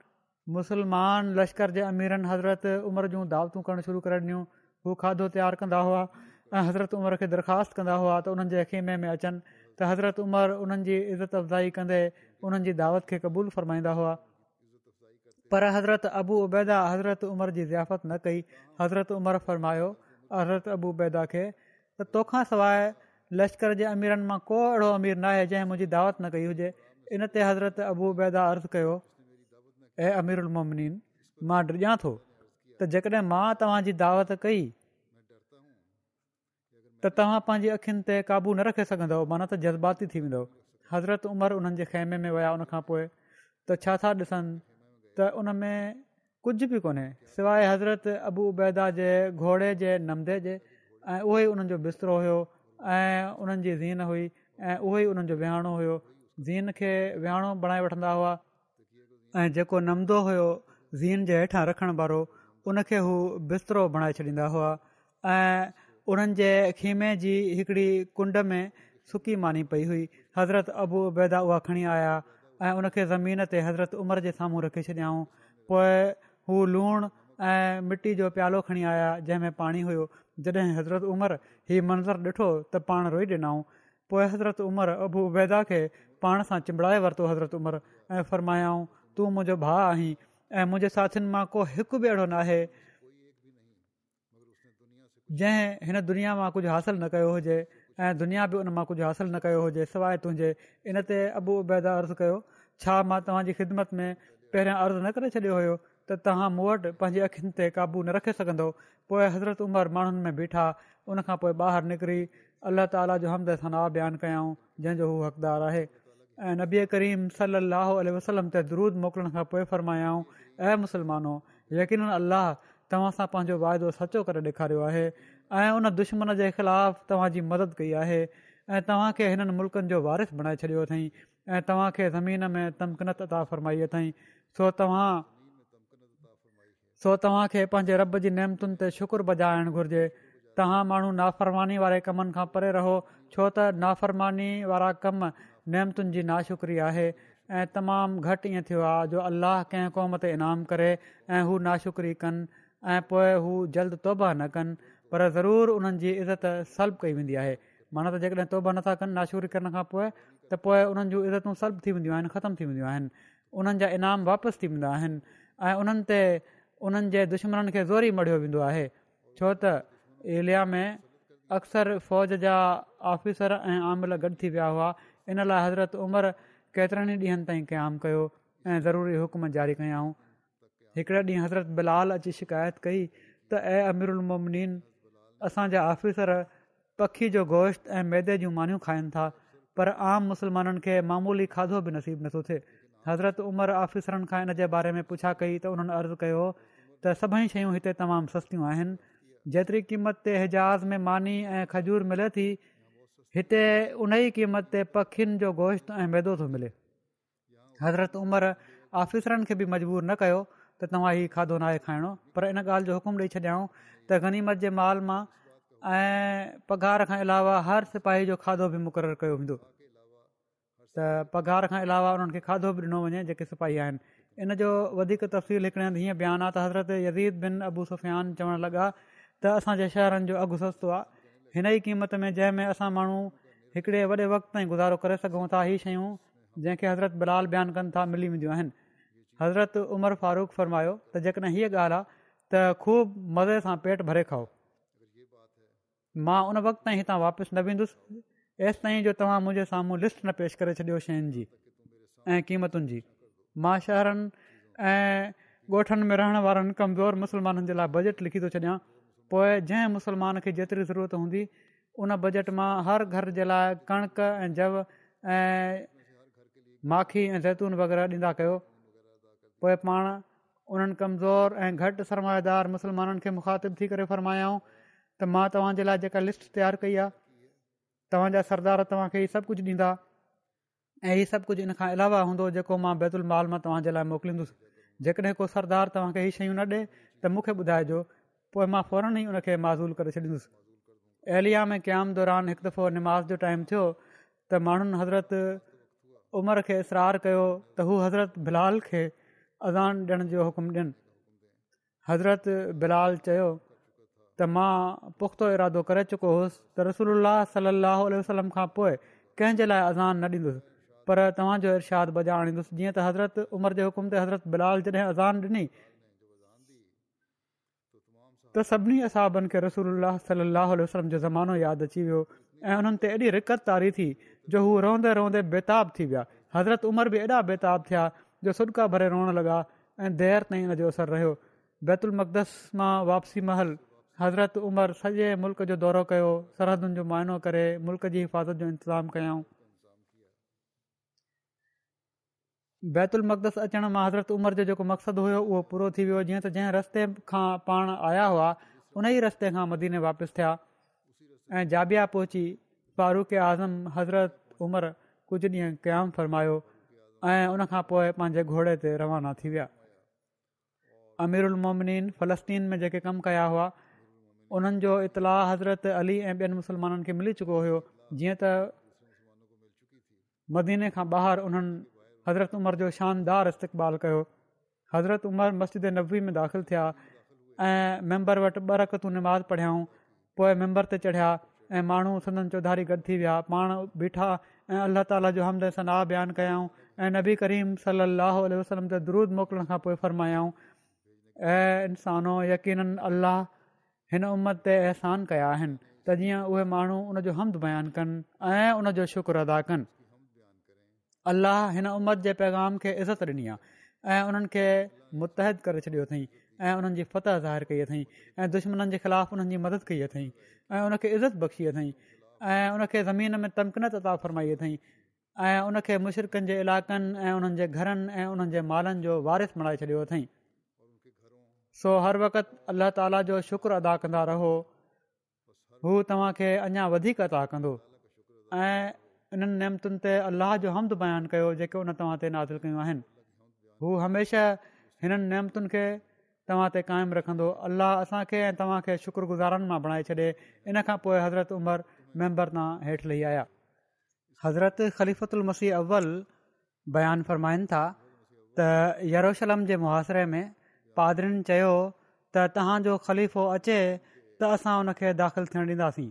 मुस्लमान लश्कर जे अमीरनि हज़रत उमिरि जूं दावतूं करणु शुरू करे ॾिनियूं हू खाधो तयारु कंदा हुआ हज़रत उमर खे दरख़्वास्त कंदा हुआ त उन्हनि जे अखीमे में अचनि त हज़रत उमर उन्हनि जी इज़त अफ़ज़ाई कंदे उन्हनि जी दावत खे क़बूल फ़रमाईंदा हुआ पर हज़रत अबू उबैदा हज़रत उमर जी ज़ियाफ़त न कई हज़रत उमिरि फ़रमायो हज़रत अबूबैदा खे त तोखा सवाइ लश्कर जे अमीरनि मां को अहिड़ो अमीर न आहे जंहिं मुंहिंजी दावत न कई हुजे इन ते हज़रत उबैदा अर्ज़ु कयो ऐं अमीर उलमनीन मां डिॼां थो त जेकॾहिं मां तव्हांजी दावत कई त तव्हां पंहिंजी अखियुनि ते क़ाबू न रखे सघंदव माना त जज़्बाती थी वेंदो हज़रत उमिरि उन्हनि जे ख़ैमे में विया उनखां पोइ त छा था ॾिसनि त उन में कुझु बि कोन्हे सवाइ हज़रत जे घोड़े जे नमदे जे ऐं उहो ई उन्हनि जो बिस्तरो हुयो ऐं उन्हनि जी ज़ीन हुई ऐं उहो ई उन्हनि जो विहाणो हुयो ज़ीन खे विहाणो बणाए वठंदा हुआ ऐं जेको नमदो हुयो ज़ीन जे हेठां रखण वारो उनखे हू बिस्तरो बणाए छॾींदा हुआ ऐं उन्हनि जे खीमे जी हिकिड़ी कुंड में सुकी मानी पई हुई हज़रत अबू उबैदा उहा खणी आया ऐं उनखे ज़मीन ते हज़रत उमिरि जे साम्हूं रखी छॾियाऊं पोइ हू लूणु ऐं मिटी जो प्यालो खणी आया जंहिंमें पाणी हुयो जॾहिं हज़रत उमिरि हीउ मंज़रु ॾिठो त पाण रोई ॾिनऊं पोइ हज़रत उमिरि अबू उबैदा खे पाण सां चिंबड़ाए वरितो हज़रत उमिरि ऐं फ़र्मायाऊं तूं मुंहिंजो भाउ आहीं ऐं मुंहिंजे साथियुनि मां को हिकु बि अहिड़ो न आहे जंहिं हिन दुनिया मां कुझु हासिलु न कयो हुजे ऐं दुनिया बि उन मां कुझु हासिलु न कयो हुजे सवाइ त इन ते अबू उबैदा अर्ज़ु कयो छा मां तव्हांजी ख़िदमत में पहिरियां अर्ज़ु न करे छॾियो हुयो त तव्हां मूं वटि पंहिंजी अखियुनि ते क़ाबू न रखे सघंदो पोइ हज़रत उमिरि माण्हुनि में बीठा उनखां पोइ ॿाहिरि निकिरी अल्लाह ताला जो हमद सां बयानु कयाऊं जंहिंजो हू हक़दारु आहे ऐं नबीऐ करीम सलाहु वसलम ते दरूद मोकिलण खां पोइ फरमायाऊं ऐं यकीन अलाह तव्हां सां पंहिंजो वाइदो सचो करे ॾेखारियो आहे ऐं उन दुश्मन जे ख़िलाफ़ु तव्हांजी मदद कई आहे ऐं तव्हांखे हिननि मुल्कनि जो वारिस बणाए छॾियो अथई ऐं तव्हांखे ज़मीन में तमकनत अदा फ़रमाई अथई सो तव्हां सो तव्हांखे पंहिंजे रॿ जी नैमतुनि ते शुकुरु बजाइणु घुरिजे तव्हां माण्हू नाफ़रमानी वारे कमनि खां परे रहो छो त नाफ़रमानी वारा कम नेमतुनि जी नाशुक्री आहे ऐं तमामु घटि ईअं थियो आहे जो अलाह कंहिं क़ौम ते इनामु करे ऐं हू कनि ऐं पोइ हू जल्द तौबा न कनि पर ज़रूरु उन्हनि जी इज़त सेलल्ब कई वेंदी आहे माना त जेकॾहिं तौबा नथा कनि नाशूरी करण खां पोइ त पोइ उन्हनि जूं इज़तूं थी वेंदियूं आहिनि ख़तमु थी वेंदियूं आहिनि उन्हनि जा इनाम वापसि थी वेंदा आहिनि ऐं उन्हनि ते दुश्मन खे ज़ोरी मड़ियो वेंदो आहे छो त एरिया में अक्सर फ़ौज जा ऑफिसर ऐं आमल गॾु थी विया हुआ इन लाइ हज़रत उमरि केतिरनि ई ॾींहनि ताईं कयो ऐं ज़रूरी हुकुम जारी कयाऊं हिकिड़े ॾींहुं हज़रत बिलाल अची शिकायत कई त ऐं अमिरुलमोमिनन असांजा आफ़िसर पखी जो गोश्त ऐं मैदे जूं मानियूं खाइनि था पर आम मुस्लमाननि खे मामूली खाधो बि नसीबु नथो थिए हज़रत उमिरि ऑफ़िसरनि खां इन जे बारे में पुछा कई त उन्हनि अर्ज़ु कयो त सभई शयूं हिते तमामु सस्तियूं आहिनि जेतिरी क़ीमत ते हिजहाज़ में मानी ऐं खजूर मिले थी हिते उन ई क़ीमत ते पखियुनि जो गोश्त ऐं मैदो थो मिले हज़रत उमिरि आफ़िसरनि खे बि मजबूर न कयो त तव्हां हीउ खाधो नाहे खाइणो पर इन ॻाल्हि जो हुकुम ॾेई छॾियाऊं त गनीमत जे माल मां ऐं पघार खां अलावा हर सिपाही जो खाधो बि मुक़ररु कयो वेंदो त पघार खां अलावा उन्हनि खे खाधो बि ॾिनो वञे जेके सिपाही आहिनि इन जो वधीक तफ़सील हिकिड़े हंधु हीअं बयानु आहे त हज़रत यदीद बिन अबू सुफ़ियान चवणु लॻा त असांजे शहरनि जो अघु सस्तो आहे हिन ई क़ीमत में जंहिंमें असां माण्हू हिकिड़े वॾे वक़्त ताईं गुज़ारो करे सघूं था इहे शयूं जंहिंखे हज़रत बिलाल बयानु कनि था मिली वेंदियूं हज़रत उमर फारूक फ़र्मायो त जेकॾहिं हीअ ॻाल्हि आहे त ख़ूब मज़े सां पेट भरे खाओ मां उन वक़्तु ताईं हितां वापसि न वेंदुसि ऐसि ताईं जो तव्हां मुंहिंजे साम्हूं लिस्ट न पेश करे छॾियो शयुनि जी ऐं क़ीमतुनि जी मां शहरनि ऐं ॻोठनि में रहण वारनि कमज़ोर मुस्लमाननि जे लाइ बजट लिखी थो छॾियां पोइ जंहिं मुसलमान खे जेतिरी ज़रूरत हूंदी उन बजट मां हर घर जे लाइ कणिक ऐं जव ऐं माखी ऐं ज़ैतून वग़ैरह ॾींदा कयो पोइ पाण उन्हनि कमज़ोर ऐं घटि सरमाएदार मुसलमाननि खे मुखातिबु थी करे फ़रमायाऊं त मां तव्हांजे लाइ जेका लिस्ट तयारु कई आहे तव्हांजा सरदार तव्हांखे इहे सभु कुझु ॾींदा ऐं इहे सभु कुझु इन खां अलावा हूंदो जेको मां बैतुल माल मां तव्हांजे लाइ मोकिलिंदुसि जेकॾहिं को सरदार तव्हांखे हीअ शयूं न ॾिए त मूंखे ॿुधाइजो पोइ मां फौरन ई हुन माज़ूल करे छॾींदुसि एलिया में क़याम दौरान हिकु दफ़ो निमाज़ जो टाइम थियो त माण्हुनि हज़रत उमिरि खे इसरार कयो त हू हज़रत बिलाल खे अज़ान ॾियण जो हुकुम ॾियनि हज़रत बिलाल चयो त मां पुख्तो इरादो करे चुको हुउसि त रसूल सलाहु वसलम खां पोइ कंहिंजे लाइ अज़ान न ॾींदुसि पर तव्हांजो इर्शाद बजा आणींदुसि जीअं त हज़रत उमिरि जे हुकुम ते हज़रत बिलाल जॾहिं अज़ान ॾिनी त सभिनी असाबनि खे रसूल सलाहु वसलम जो ज़मानो यादि अची वियो ऐं उन्हनि ते एॾी रिक़त तारी थी जो हू रहंदे रहंदे बेताब थी विया हज़रत उमिरि बि एॾा बेताब थिया जो सुका भरे रोअणु लॻा ऐं देरि ताईं इन जो असरु रहियो बैतुल मक़दस मां वापसी महल हज़रत उमिरि सॼे मुल्क़ जो दौरो कयो सरहदुनि जो मुआनो करे मुल्क़ जी हिफ़ाज़त जो इंतज़ाम कयाऊं बैतुल मक़दस अचण मां हज़रत उमिरि जो जेको मक़सदु हुयो उहो पूरो थी वियो जीअं त जंहिं रस्ते खां पाण आया हुआ उन ई रस्ते खां मदीने वापसि थिया ऐं जाबिया पहुची फारूक आज़म हज़रत उमिरि कुझु ॾींहं क़यामु फ़रमायो ऐं उनखां पोइ पंहिंजे घोड़े ते रवाना थी विया अमीरु उलमोमिन फलस्तीन में जेके कम कया हुआ उन्हनि जो इतलाह हज़रत अली ऐं ॿियनि मुसलमाननि खे मिली चुको हुयो जीअं त मदीने खां ॿाहिरि उन्हनि हज़रत उमर जो शानदार इस्तक़बालु कयो हज़रत उमर मस्जिद नबी में दाख़िल थिया ऐं मेंबर वटि ॿ रकतूं नमाज़ पढ़ियाऊं पोए मेंबर ते चढ़िया ऐं माण्हू सदन चौधारी गॾु थी विया पाण बीठा ऐं अल्लाह ताला जो हमदर् सनाह बयानु कयाऊं ऐं नबी करीम साह वे दरूद मोकिलण खां पोइ फ़रमायाऊं ऐं इंसानो यकीन अल अलाह हिन उमत ते अहसान कया आहिनि त जीअं उहे माण्हू उनजो हमद बयानु कनि ऐं उनजो शुक्र अदा कनि अलाह हिन उमत जे पैगाम खे इज़त ॾिनी आहे ऐं उन्हनि खे मुतहद करे छॾियो अथई ऐं उन्हनि जी फत ज़ाहिरु कईअ अथई ऐं दुश्मननि जे ख़िलाफ़ु उन्हनि जी मदद कई अथई ऐं उनखे इज़त बख़्शीअ अथई ऐं ज़मीन में तमकिनत अता फ़रमाई अथई ऐं उन खे मुशिरकनि जे इलाक़नि ऐं उन्हनि जे घरनि ऐं उन्हनि जे मालनि जो वारिस बणाए छॾियो अथई सो हर वक़्त अलाह ताला जो शुक्र अदा कंदा रहो हू तव्हां खे अञा वधीक अदा कंदो ऐं इन्हनि नेमतुनि ते अलाह जो हमद बयानु कयो जेको उन तव्हां ते नातिर कयूं आहिनि हू हमेशह हिननि नेमतुनि खे तव्हां ते क़ाइमु रखंदो अलाह असांखे ऐं तव्हांखे शुक्रगुज़ारनि मां बणाए छॾे इन खां पोइ हज़रत उमिरि मेंबर तां हेठि लही आया हज़रत ख़लीफ़तु मसीह अव्वल बयानु फ़रमाइनि था त यरोशलम जे मुहाशिरे में पादरीनि चयो त तव्हांजो ख़लीफ़ो अचे त असां उन खे दाख़िलु थियणु ॾींदासीं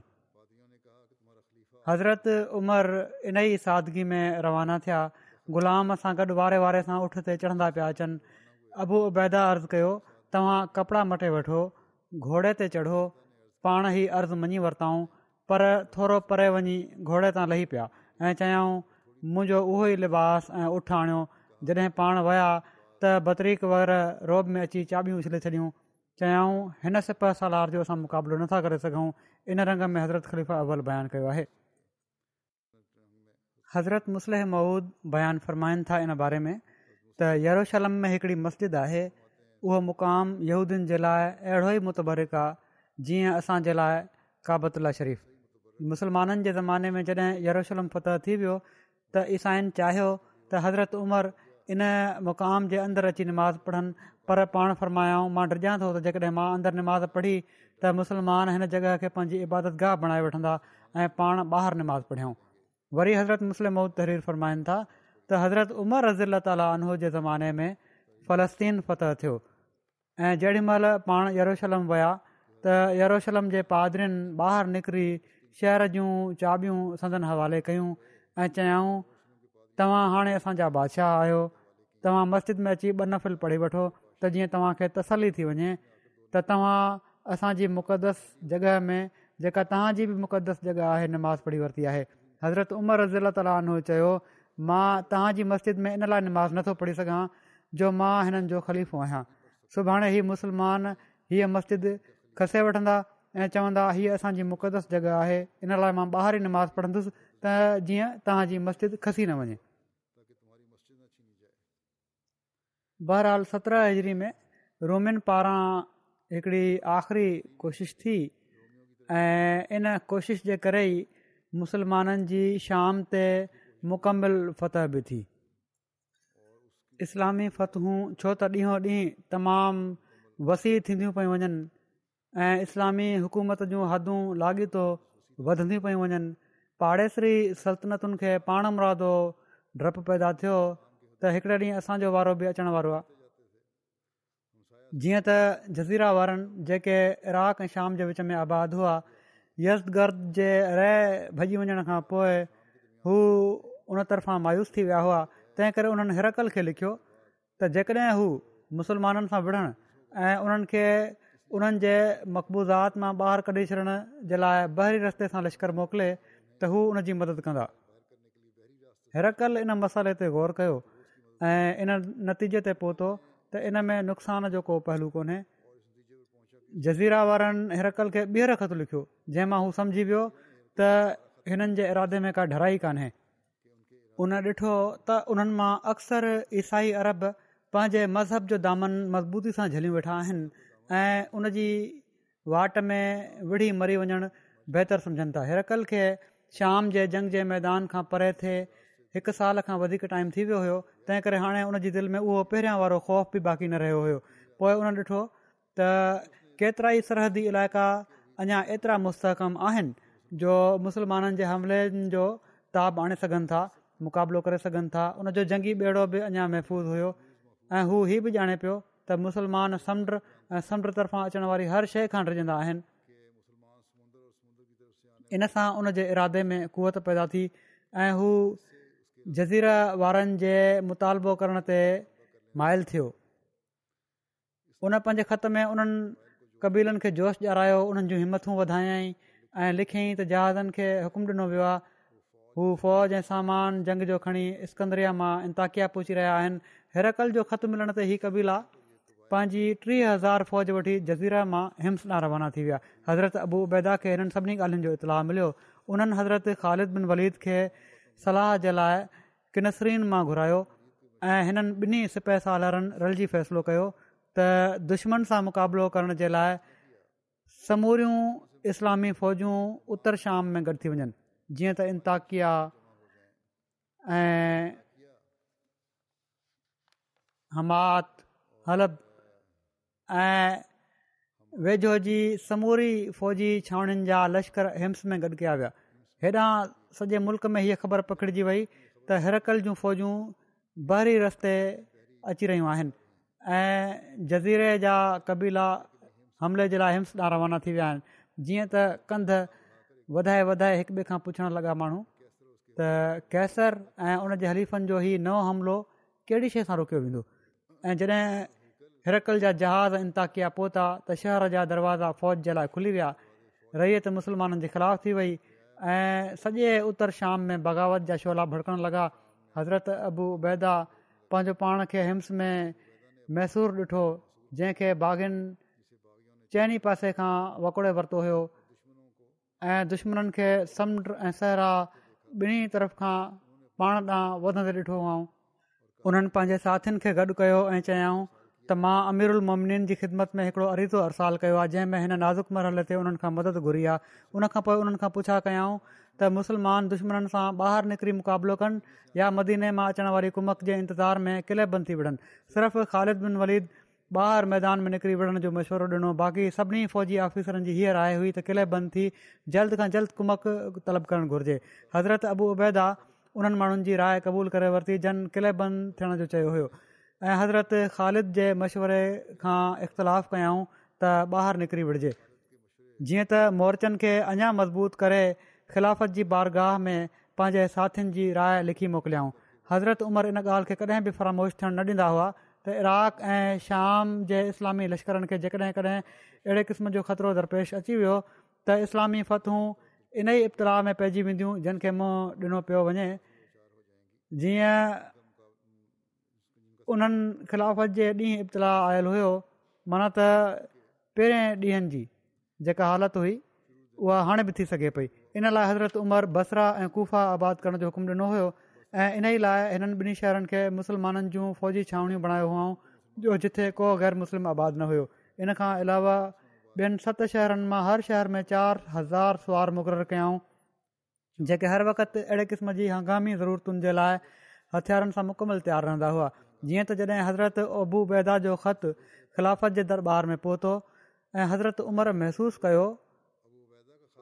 हज़रत उमर इन ई सादगी में रवाना थिया ग़ुलाम सां गॾु वारे वारे सां उठिते चढ़ंदा पिया अचनि अबू उबैदा अर्ज़ु कयो तव्हां कपिड़ा मटे वठो घोड़े ते चढ़ो पाण ई अर्ज़ु मञी वरिताऊं पर थोरो परे वञी घोड़े तां लही पिया ऐं चयऊं मुंहिंजो उहो ई लिबास ऐं उठ आणियो जॾहिं पाण विया त वग़ैरह रोब में अची चाबियूं उछले छॾियूं चयाऊं हिन सिपह सलार जो असां मुक़ाबिलो नथा करे सघूं इन रंग में हज़रत ख़लीफ़ा अव्वल बयानु कयो आहे हज़रत मुसल महुूद बयानु फ़रमाइनि था इन बारे में त यरूशलम में हिकिड़ी मस्जिद आहे उहो मुक़ाम यहूदियुनि जे लाइ अहिड़ो ई मुतबरिक आहे जीअं असांजे लाइ काबतुल शरीफ़ मुसलमाननि जे ज़माने में जॾहिं यरूशलम फ़तह थी वियो त ईसाइन चाहियो त हज़रत उमिरि इन मुक़ाम जे अंदरु अची निमाज़ पढ़नि पर पाण फ़रमायाऊं मां डिॼा थो त जेकॾहिं मां अंदरु निमाज़ पढ़ी त मुसलमान हिन जॻह खे पंहिंजी इबादतगाह बणाए वठंदा ऐं पाण ॿाहिरि निमाज़ पढ़ियूं वरी हज़रत मुस्लिम मौद तहरीर फरमाइनि था त हज़रत उमर रज़ील ताली अनो जे ज़माने में फ़लस्तीन फ़तह थियो ऐं जेॾीमहिल पाण यरूशलम विया त यरूशलम जे पादरीनि ॿाहिरि निकिरी शहर जूं चाबियूं संदन हवाले कयूं ऐं चयाऊं तव्हां हाणे असांजा बादशाह आहियो तव्हां मस्जिद में अची ॿ नफ़िल पढ़ी वठो त जीअं तव्हांखे तसली थी वञे त तव्हां असांजी मुक़दस जॻह में जेका तव्हांजी बि मुक़दस जॻह आहे नमाज़ पढ़ी वरिती आहे हज़रत उमर रज़ीला ताली चयो मां तव्हांजी मस्जिद में इन लाइ नमाज़ नथो पढ़ी सघां जो मां हिननि जो ख़लीफ़ो आहियां सुभाणे हीअ मुस्लमान हीअ मस्जिद खसे वठंदा ऐं चवंदा हीअ असांजी मुक़दस जॻह आहे इन लाइ मां ॿाहिरि ई निमाज़ पढ़ंदुसि त जीअं तव्हांजी मस्जिद खसी न वञे बहरहाल सत्रहं हज़री में रोमियुनि पारां हिकिड़ी आख़िरी कोशिश थी ऐं इन कोशिश जे करे ई मुसलमाननि जी शाम ते मुकमिल फ़तह बि थी इस्लामी फ़तहूं छो त ॾींहों ॾींहुं तमामु वसी थींदियूं पियूं वञनि ऐं इस्लामी हुकूमत जूं हादूं लाॻीतो वधंदियूं पियूं वञनि पाड़ेसरी सल्तनतुनि खे पाण मुरादो डपु पैदा थियो त हिकिड़े ॾींहुं असांजो वारो बि अचणु वारो आहे जीअं त जज़ीरा वारनि जेके इराक़ ऐं शाम जे विच में आबाद हुआ यस जे र भॼी वञण खां पोइ हू उन तरफ़ां मायूस थी विया हुआ तंहिं करे उन्हनि हिरकल खे लिखियो त जेकॾहिं हू मुस्लमाननि सां विढ़णु ऐं उन्हनि उन्हनि जे मक़बूज़ात मां ॿाहिरि कढी छॾण जे लाइ बहिरी रस्ते सां लश्कर मोकिले त हू हुन जी मदद कंदा हिरकल इन मसाले ते ग़ौर कयो ऐं इन नतीजे ते पहुतो त इन में नुक़सान जो को पहलू कोन्हे जज़ीरा वारनि हिरकल खे ॿीहर ख़त लिखियो जंहिं मां हू सम्झी वियो त हिननि इरादे में का डराई कान्हे उन ॾिठो त उन्हनि मां अक्सर ईसाई अरब पंहिंजे मज़हब जो दामन मज़बूती सां झलियूं वेठा आहिनि ऐं उनजी वाट में विढ़ी मरी वञणु बहितरु सम्झनि था हिरकल खे शाम जे जंग जे मैदान खां परे थिए हिकु साल खां वधीक टाइम थी वियो हुयो तंहिं करे हाणे उनजी दिलि में उहो पहिरियां वारो ख़ौफ़ बि बाक़ी न रहियो हुयो पोइ उन ॾिठो त केतिरा ई सरहदी इलाइक़ा अञा एतिरा मुस्तहकम आहिनि जो मुसलमाननि जे हमलेनि जो ताब आणे सघनि था मुक़ाबिलो करे सघनि था उनजो जंगी ॿेड़ो बि अञा महफ़ूज़ हुयो ऐं हू हीउ बि ॼाणे पियो त मुसलमान समुंड ऐं समुंड तर्फ़ां अचण वारी हर शइ खां रिजंदा इन इनसां उन इरादे में कुवत पैदा थी ऐं हू जज़ीर वारनि जे मुतालबो करण ते माइल थियो हुन पंजे ख़त में उन्हनि कबीलनि खे जोश ॼारायो उन्हनि जूं हिमथू वधायई ऐं लिखियईं त जहाज़नि खे हुकुम ॾिनो वियो आहे हू फ़ौज ऐं सामान जंग जो खणी स्कंद्रिया मां इंताकिया पहुची रहिया आहिनि हिरकल जो ख़तु मिलण ते हीउ कबीला पंहिंजी टीह हज़ार फ़ौज वठी जज़ीरा मां हिम्स न रवाना थी विया हज़रत अबू उबैदा खे हिननि सभिनी ॻाल्हियुनि जो इतलाउ मिलियो उन्हनि हज़रत ख़ालिद बिन वलीद खे सलाह जे लाइ किनसरीन मां घुरायो ऐं हिननि ॿिन्ही सिपह सां रल जी फ़ैसिलो कयो त दुश्मन सां मुक़ाबिलो करण जे लाइ समूरियूं इस्लामी फ़ौजूं उत्तर शाम में गॾु थी वञनि जीअं त इंताक़िया ऐं हमात हलब ऐं वेझो जी समूरी फ़ौजी छाणणियुनि जा लश्कर हिम्स में गॾु कया विया हेॾां सॼे मुल्क़ में हीअ ख़बर पकिड़िजी वई त हिरकल जूं फ़ौजूं बहरी रस्ते अची रहियूं आहिनि जज़ीरे जा क़बीला हमले जे लाइ हिम्स ॾा रवाना थी विया आहिनि जीअं त कंध वधाए वधाए हिकु ॿिए खां पुछणु लॻा माण्हू त कैसर ऐं उन जे हलीफ़नि जो ई नओं हमिलो कहिड़ी शइ सां रोकियो वेंदो ऐं जॾहिं हिरकल जा जहाज़ इनता किया पहुता त शहर जा दरवाज़ा फ़ौज जे लाइ खुली विया रैयत त मुसलमाननि जे ख़िलाफ़ु थी वई ऐं सॼे उतर शाम में बग़ावत जा शोला भड़कण लॻा हज़रत अबू अबूबैदा पंहिंजो पाण खे हिम्स में मैसूर ॾिठो जंहिंखे बाग़िन चइनी पासे खां वकोड़े वरितो हुयो ऐं दुश्मन खे समुंड ऐं सहरा ॿिन्ही तरफ़ खां पाण ॾांहुं वधंदे ॾिठो हुअऊं उन्हनि पंहिंजे साथियुनि खे गॾु कयो ऐं चयाऊं त मां अमीरु उलमिन जी ख़िदमत में हिकिड़ो अरीतो अरसाल कयो आहे जंहिंमें हिन नाज़ुक मरहले ते उन्हनि खां मदद घुरी आहे उनखां पोइ उन्हनि खां पुछा कयऊं त मुसलमान दुश्मन सां ॿाहिरि निकिरी मुक़ाबिलो कनि या मदीने मां अचण वारी कुमक जे इंतज़ार में क़िले बंदि थी विढ़नि सिर्फ़ु ख़ालिद बिन वलीद ॿाहिरि मैदान में निकिरी विढ़ण जो मशवरो ॾिनो बाक़ी सभिनी फ़ौजी ऑफिसरनि जी हीअ राय हुई त क़िले बंदि थी जल्द खां जल्द कुमक तलब करणु घुरिजे हज़रत अबू उबैदा उन्हनि माण्हुनि जी राय क़बूल करे वरिती जन किले बंदि थियण जो चयो हुयो ऐं हज़रत ख़ालिद जे मशवरे खां इख़्तिलाफ़ु कयऊं त ॿाहिरि निकिरी वठिजे जीअं त मोर्चनि खे अञा मज़बूत करे ख़िलाफ़त जी बारगाह में पंहिंजे साथियुनि जी राय लिखी मोकिलियाऊं हज़रत उमिरि इन ॻाल्हि खे कॾहिं बि फरामोश थियण न ॾींदा हुआ त इराक़ ऐं शाम जे इस्लामी लश्करनि खे जेकॾहिं कॾहिं अहिड़े क़िस्म जो ख़तरो दरपेश अची वियो त इस्लामी फतूं इन ई इब्तिलाह में पइजी वेंदियूं जिन खे मूं ॾिनो पियो वञे जीअं उन्हनि खिलाफ़त जे ॾींहुं इब्तलाउ आयल हुयो माना त पहिरें ॾींहंनि जी जेका हालति हुई उहा हाणे बि थी सघे पई इन लाइ हज़रत उमर बसरा ऐं ख़ुफा आबाद करण जो हुकुम ॾिनो हुयो ऐं इन ई लाइ हिननि ॿिन्ही शहरनि खे मुस्लमाननि जूं फ़ौजी छावणियूं बणायो हुआ जो जिथे को ग़ैर मुस्लिम आबाद न हुयो इन खां अलावा ॿियनि सत शहरनि मां हर शहर में चारि हज़ार सुवार मुक़ररु कयाऊं जेके हर वक़्त अहिड़े क़िस्म जी हंगामी ज़रूरतुनि जे लाइ हथियारनि सां मुकमल तयारु रहंदा हुआ जीअं त जॾहिं हज़रत अबू बैदा जो ख़त ख़िलाफ़त जे दरबार में पहुतो ऐं हज़रत उमरि महसूसु कयो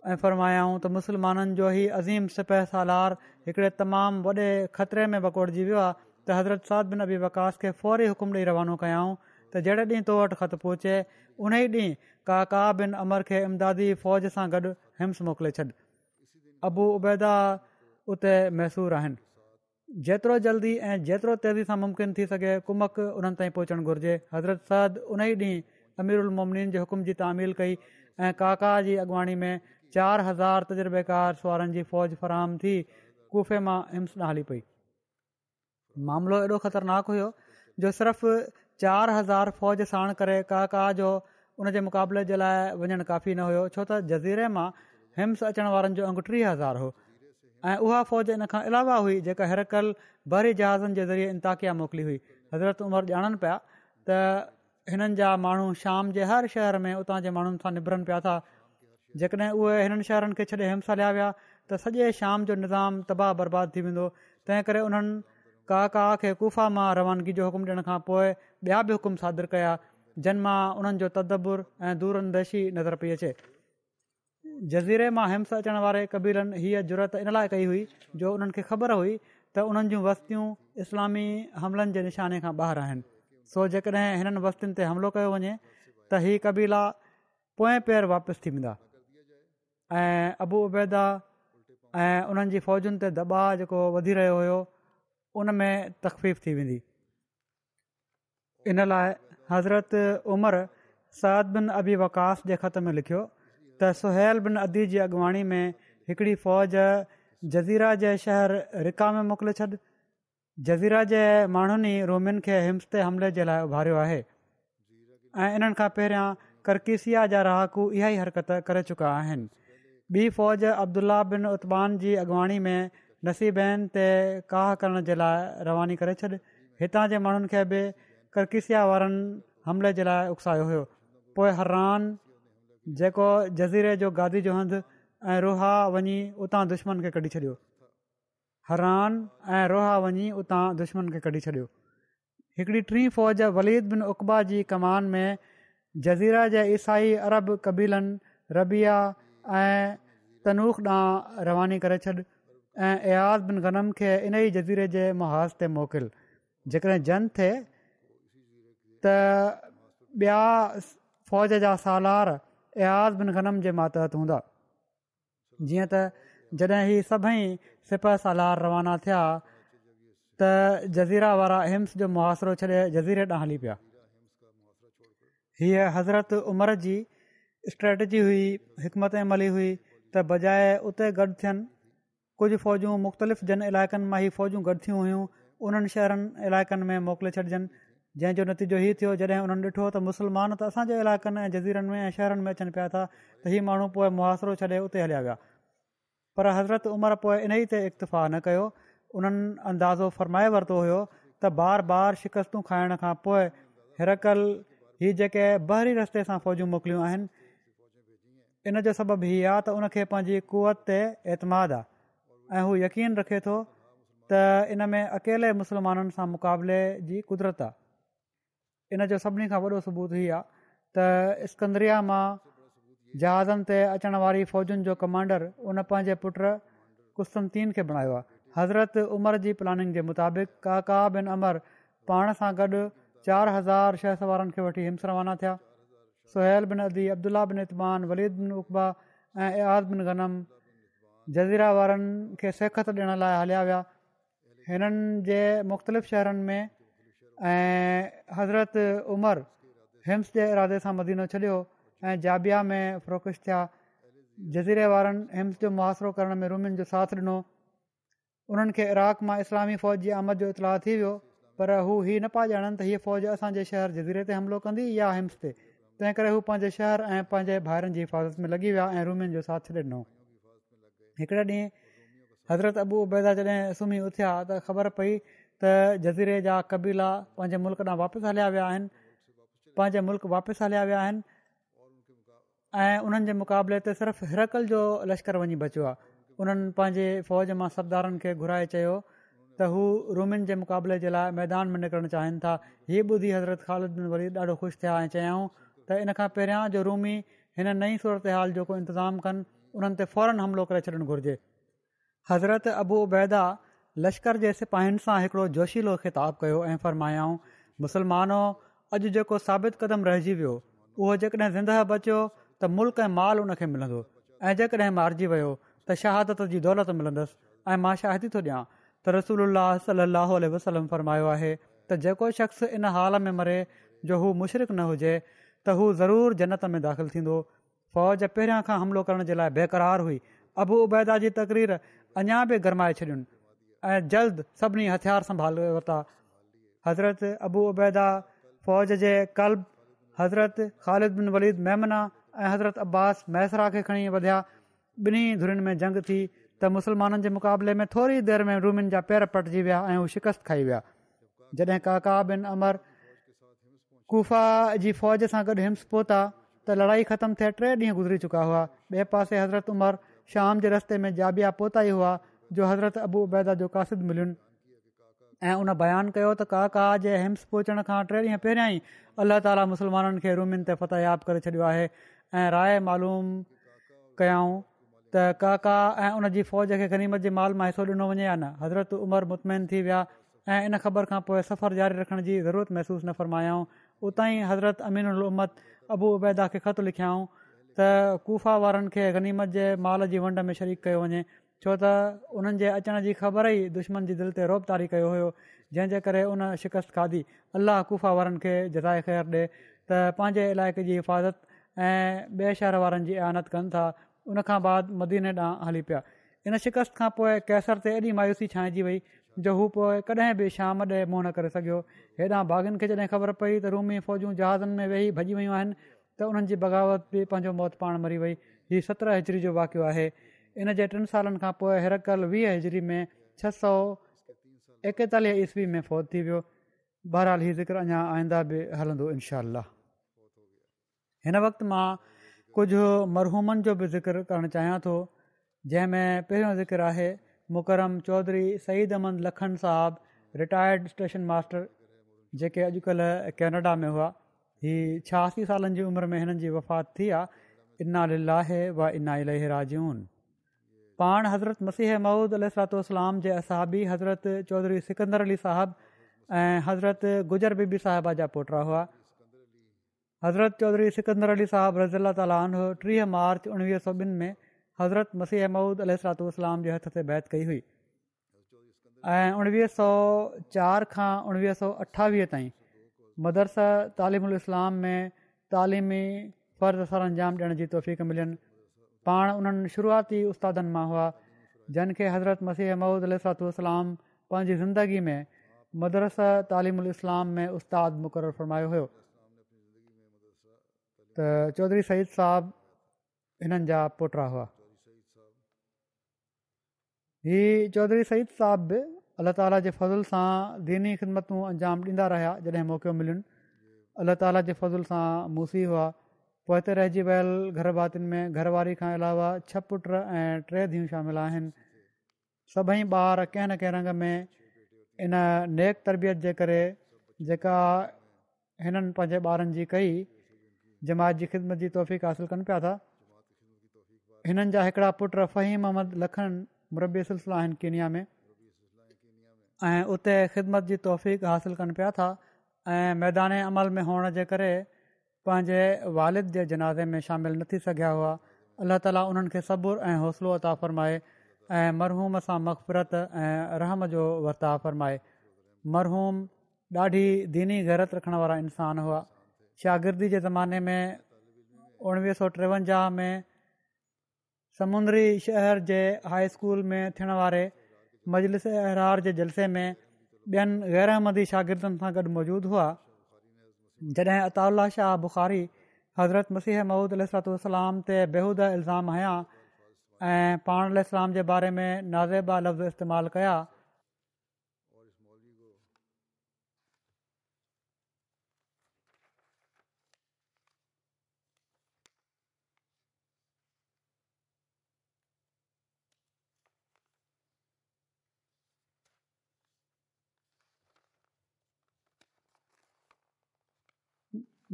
ऐं फ़र्मायाऊं त मुसलमाननि जो ई अज़ीम सिपह सालार लार हिकिड़े तमामु वॾे ख़तरे में वकोड़जी वियो आहे त हज़रत साद बिन अबी वकास खे फौरी हुकुम ॾेई रवानो कयाऊं त जहिड़े ॾींहुं तो वटि ख़त पहुचे उन ई ॾींहुं का बिन अमर खे इमदादी फ़ौज सां गॾु हिम्स मोकिले छॾ उबैदा उते मैसूर आहिनि जेतिरो जल्दी ऐं जेतिरो तेज़ी सां मुमकिन थी सघे कुमक उन्हनि ताईं पहुचणु घुरिजे हज़रत साद उन ई ॾींहुं अमीरु उलमोमनीन जे हुकुम जी तामीर कई ऐं काका जी अॻुवाणी में चार हज़ार तजुर्बेकार सुवारनि जी फ़ौज फराहम थी कुफ़े मां हिम्स न हली पई मामिलो एॾो ख़तरनाकु हुयो जो सिर्फ़ु चार हज़ार फ़ौज साण करे काका जो उन जे मुक़ाबले जे लाइ वञणु काफ़ी न हुयो छो त जज़ीरे मां हिम्स अचण वारनि जो अंगु हज़ार हो ऐं उहा फ़ौज इन खां अलावा हुई जेका हर बहरी जहाज़नि जे ज़रिए इंताकिया मोकिली हुई हज़रत उमरि ॼाणनि पिया त हिननि जा माण्हू शाम जे हर शहर में उतां जे माण्हुनि सां निबरनि पिया था जेकॾहिं उहे हिननि शहरनि खे छॾे हिम्सा लिया विया त सॼे शाम जो निज़ाम तबाह बर्बादु थी वेंदो तंहिं करे उन्हनि का का खे कुफा मां रवानगी जो हुकुम ॾियण खां पोइ ॿिया बि हुकुम सादरु कया जिन मां उन्हनि जो तदबुर ऐं दूरंदेशी नज़र पई अचे जज़ीरे मां हिम्स अचणु वारे क़बीलनि हीअ जुरत इन लाइ कई हुई जो उन्हनि खे ख़बर हुई त उन्हनि जूं वस्तियूं इस्लामी हमलनि जे निशाने खां ॿाहिरि आहिनि सो जेकॾहिं हिननि वस्तियुनि ते हमिलो कयो वञे त हीअ कबीला पोएं पेर वापसि थी वेंदा ऐं अबू उबैदा ऐं उन्हनि जी फ़ौजुनि ते दॿाव जेको वधी रहियो हुयो उन में तकफ़ीफ़ थी वेंदी इन लाइ हज़रत उमर सद बिन अबी वकास जे ख़त में लिखियो त सुहैल बिन अदी जी अॻुवाणी में हिकिड़ी फ़ौज जज़ीरा जे शहर रिका में मोकिले छॾ जज़ीरा जे माण्हुनि ई रोमियुनि खे हिम्स ते हमले जे लाइ उभारियो आहे ऐं इन्हनि खां पहिरियां कर्किसिया जा रहाकू इहा ई हरकत करे चुका आहिनि ॿी फ़ौज अब्दुला बिन उतमान जी अॻुवाणी में नसीबन ते काह करण जे लाइ रवानी करे छॾ हितां जे माण्हुनि खे बि कर्किसिया वारनि हमले जे लाइ उकसायो हुयो पोइ हरान जेको जज़ीरे जो गादी जो हंधु ऐं रोहा वञी उतां दुश्मन खे कढी छॾियो हरान ऐं रोहा वञी उतां दुश्मन खे कढी छॾियो हिकिड़ी टीं फ़ौज वलीद बिन उकबा जी कमान में जज़ीरा जे ईसाई अरब कबीलनि रबिया ऐं तनूख ॾांहुं रवानी करे छॾ ऐं अयाज़ बिन गनम खे इन ई जज़ीरे जे मुहाज़ ते मोकिल जेकॾहिं जन थिए त ॿिया फ़ौज जा सालार एयाज़ बिन गनम जे मातहत हूंदा जीअं त जॾहिं ही सभई सिपा सालार रवाना थिया त जज़ीरा वारा हिम्स जो मुआासिरो छॾे जज़ीरे ॾांहुं हली पिया हीअ हज़रत उमिरि जी स्ट्रैटजी हुई हिकमत हिकमती हुई त बजाए उते गॾु थियनि कुझु फ़ौजूं मुख़्तलिफ़ जन इलाइक़नि मां ही फ़ौजूं गॾु थियूं हुयूं उन्हनि शहरनि इलाइक़नि में मोकिले छॾजनि जंहिंजो नतीजो हीअ थियो जॾहिं हुननि ॾिठो त मुसलमान त असांजे इलाइक़नि ऐं जज़ीरनि में ऐं शहरनि में अचनि पिया था त इहे माण्हू पोइ मुआासिरो छॾे उते हलिया विया पर हज़रत उमरि पोइ इन ई ते इक्तिफ़ा न कयो उन्हनि अंदाज़ो फ़रमाए वरितो हुयो त बार बार शिकस्तु खाइण खां पोइ हिरकल ही जेके बहरी रस्ते सां फ़ौजूं मोकिलियूं आहिनि इन जो सबबु हीअ आहे त उन पंहिंजी कुवत ते एतमाद आहे ऐं हू यकीन रखे थो त इन में अकेले मुसलमाननि सां मुक़ाबले जी कुदरत आहे इन जो सभिनी खां वॾो सबूत हीअ आहे त स्कंद्रिया मां जहाज़नि ते अचण वारी फ़ौजुनि जो कमांडर उन पंहिंजे पुट कुस्तनतीन खे बणायो आहे हज़रत उमर जी प्लानिंग जे मुताबिक़ काका बिन अमर पाण सां गॾु चारि हज़ार शहस वारनि खे वठी हिम्स रवाना थिया सुहिल बिन अदी अब्दुला बिन इतमान वलीद बिन उबा ऐं अयाज़ बिन गनम जज़ीरा वारनि खे सिखत ॾियण लाइ हलिया विया हिननि जे मुख़्तलिफ़ शहरनि में ऐं हज़रत उमर हिम्स जे इरादे सां मदीनो छॾियो ऐं जाबिया में फ़रोकश थिया जज़ीरे वारनि हिम्स जो मुहासिरो करण में रूमियुनि जो साथ ॾिनो उन्हनि खे इराक मां इस्लामी फ़ौज जी आमद जो इतलाउ थी वियो पर हू हीउ न पिया ॼाणनि त हीअ फ़ौज असांजे शहर जज़ीरे ते हमिलो कंदी या हिम्स ते तंहिं करे हू पंहिंजे शहर ऐं पंहिंजे भाइरनि जी हिफ़ाज़त में लॻी विया ऐं रूमियुनि जो साथ ॾिनो हिकिड़े ॾींहुं हज़रत अबू उबैदा जॾहिं सुम्ही उथिया त ख़बर पई त जज़ीरे जा कबीला पंहिंजे मुल्क ॾांहुं वापसि हलिया विया आहिनि पंहिंजे मुल्क़ वापसि हलिया विया आहिनि मुक़ाबले ते सिर्फ़ु हिरकल जो लश्कर वञी बचियो आहे उन्हनि पंहिंजे फ़ौज मां सरदारनि खे घुराए चयो त हू रूमियुनि जे मुक़ाबले जे लाइ मैदान में निकिरणु चाहिनि था हीअ ॿुधी हज़रत ख़ालिद्दीन वरी ॾाढो ख़ुशि थिया ऐं चयाऊं त इन खां पहिरियां जो रूमी हिन नई सूरत हाल जो को इंतिज़ामु कनि उन्हनि ते फौरन हमिलो करे छॾणु घुरिजे हज़रत अबू उबैदा लश्कर जे सिपाहिनि सां हिकिड़ो जोशीलो ख़िताबु कयो ऐं फ़र्मायाऊं मुस्लमानो अॼु जेको साबित क़दम रहिजी वियो उहो जेकॾहिं ज़िंदह बचियो त मुल्क़ ऐं माल उन खे मिलंदो ऐं जेकॾहिं मारिजी वियो त शहादत जी दौलत मिलंदसि ऐं मां शाहिदी थो ॾियां त रसूल सलाहु वसलम फ़रमायो आहे त जेको शख़्स इन हाल में मरे जो हू मुशरक न हुजे त हू ज़रूरु जनत में दाख़िल थींदो फ़ौज पहिरियां खां हमिलो करण जे लाइ हुई अबू उबैदा जी तक़रीर अञा बि गर्माए छॾियूं ऐं जल्द सभिनी हथियार संभाले वरिता हज़रत अबू उबैदा फ़ौज जे कल्ब हज़रत ख़ालिद बिन वलीद मेमना ऐं हज़रत अब्बास मैसरा खे खणी वधिया ॿिन्ही धुरिन में जंग थी त मुसलमाननि जे मुक़ाबले में थोरी देरि में रूमिनि जा पेर पटिजी विया ऐं हू शिकस्त खाई विया जॾहिं काका बिन अमर कुफा जी फ़ौज सां गॾु हिम्स पहुता त लड़ाई ख़तम थिए टे ॾींहं गुज़री चुका हुआ ॿिए पासे हज़रत उमर शाम जे रस्ते में जाॿिया पहुता ई हुआ जो हज़रत अबू उबैदा जो क़ासिद मिलियुनि ऐं उन बयानु कयो त काका जे हिम्स पहुचण खां टे ॾींहं पहिरियां ई अला ताली मुसलमाननि खे रूमियुनि ते फ़तह याबु करे छॾियो आहे ऐं राय मालूम कयाऊं त काका ऐं उन जी फ़ौज खे गनीमत जे माल मां हिसो ॾिनो वञे या न हज़रत उमरि मुतमैन थी विया ऐं इन ख़बर खां पोइ सफ़र जारी रखण जी ज़रूरत महसूसु न फरमायाऊं उतां ई हज़रत अमीन अबू उबैदा खे ख़तु लिखियाऊं त कुफ़ा वारनि खे गनीमत जे माल जी वंड में शरीक कयो वञे छो त उन्हनि जे अचण जी ख़बर ई दुश्मन जी दिलि ते रोब तारी कयो हुयो जंहिंजे करे उन शिकस्त खाधी अलाह कुफा वारनि खे जज़ाए ख़ैरु ॾिए त पंहिंजे इलाइक़े जी हिफ़ाज़त ऐं ॿिए शहर वारनि जी आयानत कनि था उन खां बाद मदीने ॾांहुं हली पिया इन शिकस्त खां पोइ कैसर ते एॾी मायूसी छांइजी वई जो हू पोइ कॾहिं बि शाम ॾे मुंहुं न करे सघियो हेॾां भागनि खे जॾहिं ख़बर पई त रूमी फ़ौजूं जहाज़नि में वेही भॼी वियूं आहिनि त उन्हनि जी बग़ावत बि पंहिंजो मौत पाण मरी वई हीउ सत्रहं हिजरी जो वाक़ियो आहे इन जे टिनि सालनि खां पोइ हिरकल वीह हिजरी में छह सौ एकतालीह ईस्वी में फ़ौत थी वियो बहरहाल हीउ ज़िक्र अञा आईंदा बि हलंदो इनशा हिन वक़्तु मां कुझु मरहूमनि जो बि ज़िक्र करणु चाहियां थो जंहिंमें पहिरियों ज़िक्र आहे मुकरम चौधरी सईद अहमद लखन साहब रिटायर्ड स्टेशन मास्टर जेके अॼुकल्ह कैनेडा में हुआ हीअ छहासी सालनि जी उमिरि में हिननि जी वफ़ात थी आहे इना लाहे व इना इलाही राजून पाण हज़रत मसीह ममूद علیہ सलातलाम जे असहबी हज़रत चौधरी सिकंदर अली साहिब ऐं हज़रत गुजर बीबी साहिबा जा पोटा हुआ हज़रत चौधरी सिकंदर अली साहिब रज़ीला ताल टीह मार्च उणिवीह सौ ॿिनि में हज़रत मसीह ममूद अलाम जे हथ ते बैद कई हुई ऐं उणिवीह सौ चारि खां उणिवीह सौ अठावीह ताईं मदरसा तालिमलाम में तालिमी फर्ज़ सर अंजाम ॾियण जी तौफ़ मिलियनि पाण उन्हनि शुरूआती उस्तादनि मां हुआ जंहिंखे हज़रत मसीह महमूद अलातूलाम पंहिंजी ज़िंदगी में मदरस तालिम उल इस्लाम में उस्तादु मुक़ररु फरमायो हुयो त चौधरी सईद साहब हिननि जा पुट हुआ हीउ चौधरी सईद साहब बि अलाह ताला जे फज़ल सां दीनी ख़िदमतूं अंजाम ॾींदा रहिया जॾहिं मौक़ो मिलियुनि अलाह ताला जे फज़ल सां मूसी हुआ पोइ हिते रहिजी वियल में घरवारी खां अलावा छह पुट ऐं टे धीअ शामिल आहिनि सभई ॿार कंहिं न कंहिं रंग में इन नेक तरबियत जे करे जेका हिननि पंहिंजे ॿारनि जी कई जमायत जी ख़िदमत जी तौफ़ीक़ हासिल कनि पिया था हिननि जा हिकिड़ा पुट फ़हीम अहमद लखन मुरबी सिलसिला आहिनि कीनिया में ऐं उते ख़िदमत जी तौफ़ीक़ हासिल कनि पिया था ऐं मैदान अमल में हुअण जे करे पंहिंजे वालिद जे जनाज़े में शामिलु न थी सघिया हुआ अलाह ताली उन्हनि खे सब्रु ऐं हौसलो अता फ़रमाए ऐं मरहूम सां मक़फ़रत ऐं रहम जो वर्ता फ़रमाए मरहूम ॾाढी दीनी गैरत रखण वारा इंसान हुआ शागिर्दी जे ज़माने में उणिवीह सौ टेवंजाह में समुंद्री शहर जे हाई स्कूल में थियण वारे अहरार जे जलसे में ॿियनि ग़ैरहमदी शागिर्दनि सां गॾु मौजूदु हुआ जॾहिं अलाह शाह बुख़ारी हज़रत मसीह महमूदलाम ते बेहूद इल्ज़ाम आहियां ऐं पाण सलाम जे बारे में नाज़ेबा लफ़्ज़ इस्तेमालु कया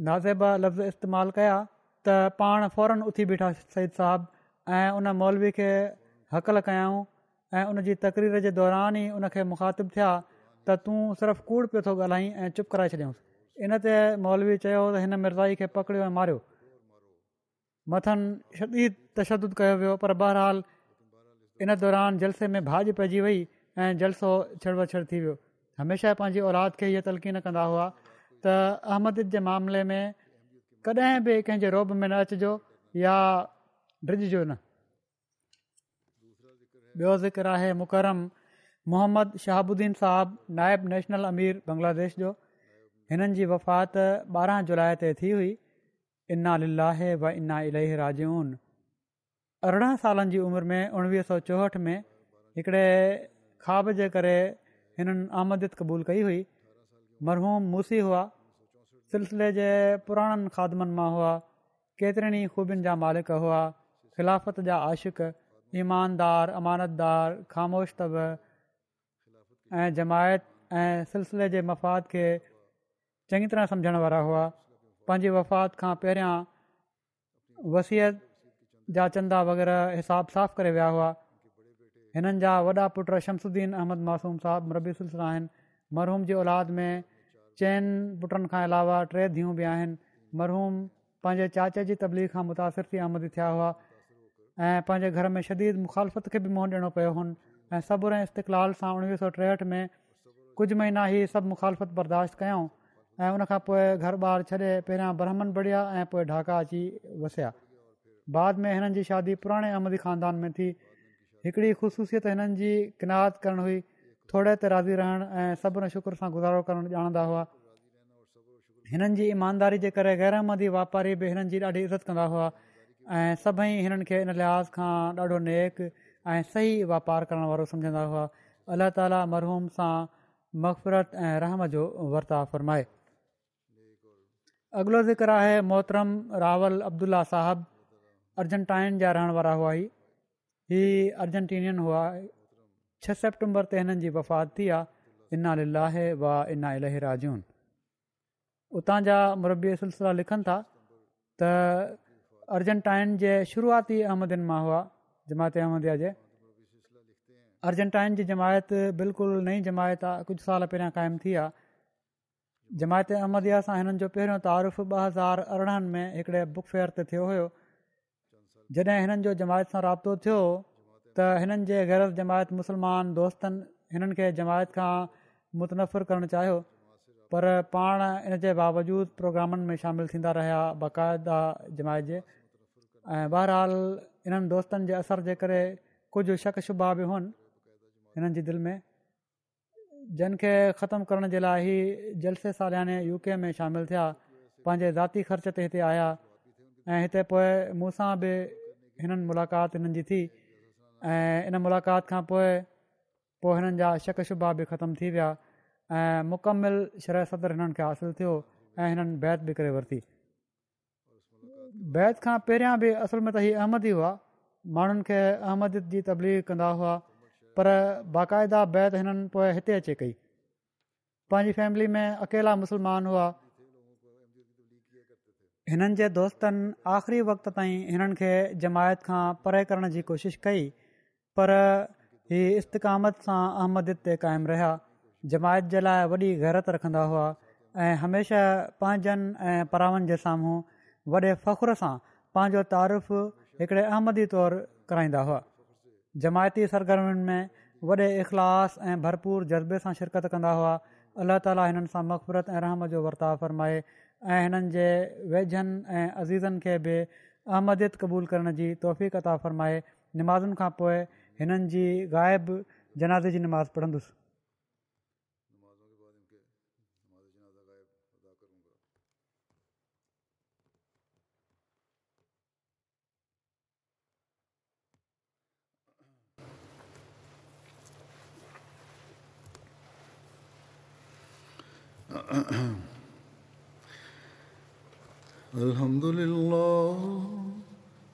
नाज़ेबा लफ़्ज़ इस्तेमालु कया त पाण फौरन उथी बीठा सईद साहब ऐं उन मौलवी खे हक़ल कयाऊं ऐं उन जी तक़रीर जे दौरान ई उन खे मुखातिबु थिया त तूं सिर्फ़ु कूड़ु पियो थो ॻाल्हाईं ऐं चुप कराए छॾियऊंसि इनते मौलवी चयो त हिन मिर्ज़ाई खे पकड़ियो ऐं मारियो मथनि शदी तशदु कयो वियो पर बहरहाल इन दौरान जलसे में बाज पइजी वई ऐं जलसो छड़ बछड़ थी वियो हमेशह पंहिंजी औलाद खे इहा तलक़ीन कंदा हुआ त अहमद जे मामले में कॾहिं बि कंहिंजे रोब में न अचिजो या डिॼजो न ॿियो ज़िक्र आहे मुकरम मोहम्मद शहाबुद्दीन साहबु नायब नेशनल अमीर बंग्लादेश जो हिननि जी वफ़ात ॿारहं जुलाई ते थी हुई इना लीलाहे व इना इलेह राजन अरिड़हं सालनि जी उमिरि में उणिवीह सौ चोहठि में हिकिड़े ख्वाब जे करे हिननि आमदिद क़बूल कई हुई मरहूम मूसी हुआ सिलसिले जे पुराणनि खादमनि मां हुआ केतिरनि ई ख़ूबियुनि जा मालिक हुआ ख़िलाफ़त जा आशिक़ु ईमानदार अमानतदार تب ऐं जमायत ऐं सिलसिले जे मफ़ाद खे चङी तरह सम्झण वारा हुआ पंहिंजी वफ़ात खां पहिरियां वसियत जा चंदा वग़ैरह हिसाब साफ़ करे विया हुआ हिननि जा वॾा पुट शमसुद्दीन अहमद मासूम साहब रबी सिलसिला आहिनि मररहूम जी औलाद में चइनि पुटनि खां अलावा टे धीअ बि आहिनि मरहूम पंहिंजे चाचे जी तबलीग खां मुतासिर थी आमद थिया हुआ ऐं पंहिंजे घर में शदीद मुखालफ़त खे बि मुंहुं ॾियणो पियो हुन ऐं सबुर ऐं इस्तक़िलाल सां उणिवीह सौ टेहठि में कुझु महीना ई सभु मुखालफ़त बर्दाश्त कयऊं ऐं उन खां पोइ घर ॿार छॾे पहिरियां ब्राम्हण बढ़िया ऐं पोइ ढाका अची वसिया बाद में हिननि जी शादी पुराणे अहमदी खानदान में थी हिकिड़ी ख़ुशूसियत हिननि जी किनायत करण हुई थोरे ते राज़ी रहण ऐं सभु शुक्र सां गुज़ारो करणु ॼाणंदा हुआ हिननि जी ईमानदारी जे करे गैरहमंदी वापारी बि हिननि जी ॾाढी इज़त कंदा हुआ ऐं सभई हिननि खे इन लिहाज़ खां ॾाढो नेक ऐं सही वापारु करणु वारो सम्झंदा हुआ अलाह ताला मरहूम सां मक़फ़रत ऐं रहम जो वर्ताव फ़रमाए अॻिलो ज़िक्र आहे मोहतरम रावल अब्दुल्ला साहिब अर्जनटाइन जा रहण वारा हुआ इहे अर्जनटीनियन हुआ छह सेप्टेंबर ते हिननि जी वफ़ात थी आहे इन अल लाहे वा इना अलाजून उतां जा मरबीअ सिलसिला लिखनि था त अर्जनटाइन जे शुरूआती अहमदिन मां हुआ जमायत अहमद जे अर्जनटाइन जी जमायत बिल्कुलु नई जमायत आहे कुझु साल पहिरियां क़ाइमु थी आहे जमायत अहमदया सां हिननि जो पहिरियों तारीफ़ ॿ हज़ार अरिड़हनि में हिकिड़े बुकफेयर ते थियो हुयो जॾहिं हिननि जो जमायत सां राब्तो थियो त हिननि जे ग़ैर जमायत मुसलमान दोस्तनि हिननि खे जमायत खां मुतनरु करणु चाहियो पर पाण इन जे बावजूद प्रोग्रामनि में शामिलु थींदा रहिया बाक़ाइदा जमायत जे ऐं बहरहाल इन्हनि दोस्तनि जे असर जे करे कुझु शकशुबा बि हुअनि हिननि जी दिलि में जिन खे ख़तमु करण जे लाइ ई जलसे सालयाने यू के में शामिलु थिया पंहिंजे ज़ाती ख़र्च ते हिते आया ऐं हिते पोइ मूं बि हिननि मुलाक़ात हिननि थी ऐं इन मुलाक़ात खां पोइ हिननि जा शुबा बि ख़तम थी विया ऐं मुकमिल सदर हिननि खे हासिलु थियो ऐं हिननि बैत बि करे वरिती बैत खां पहिरियां बि असुल में त हीअ अहमद ई हुआ माण्हुनि खे अहमद जी तबलीग कंदा हुआ पर बाक़ाइदा बैत हिननि पोइ हिते अचे कई पंहिंजी फैमिली में अकेला मुसलमान हुआ हिननि जे दोस्तनि आख़िरी वक़्त ताईं हिननि खे जमायत खां परे करण जी कोशिशि कई पर हीअ इस्तक़ामत सां अहमदत ते क़ाइमु रहिया जमायत जे लाइ वॾी गैरत रखंदा हुआ ऐं हमेशह पंहिंजनि ऐं परावनि जे साम्हूं वॾे फ़ख्र सां पंहिंजो तारीफ़ु हिकिड़े अहमदी तौरु कराईंदा हुआ जमायती सरगर्मियुनि में वॾे इख़लास ऐं भरपूर जज़्बे सां शिरकत कंदा हुआ अलाह ताली हिननि सां मक़फ़रत ऐं रहम जो वर्ताव फ़रमाए ऐं हिननि जे वेझनि ऐं अज़ीज़नि खे बि अहमद क़बूलु करण जी तौफ़ी कता फ़रमाए नमाज़ुनि खां पोइ हिननि जी ग़ाइब जनाज़े जी नमाज़ पढ़ंदुसि الحمد لله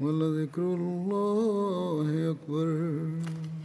ولذكر الله أكبر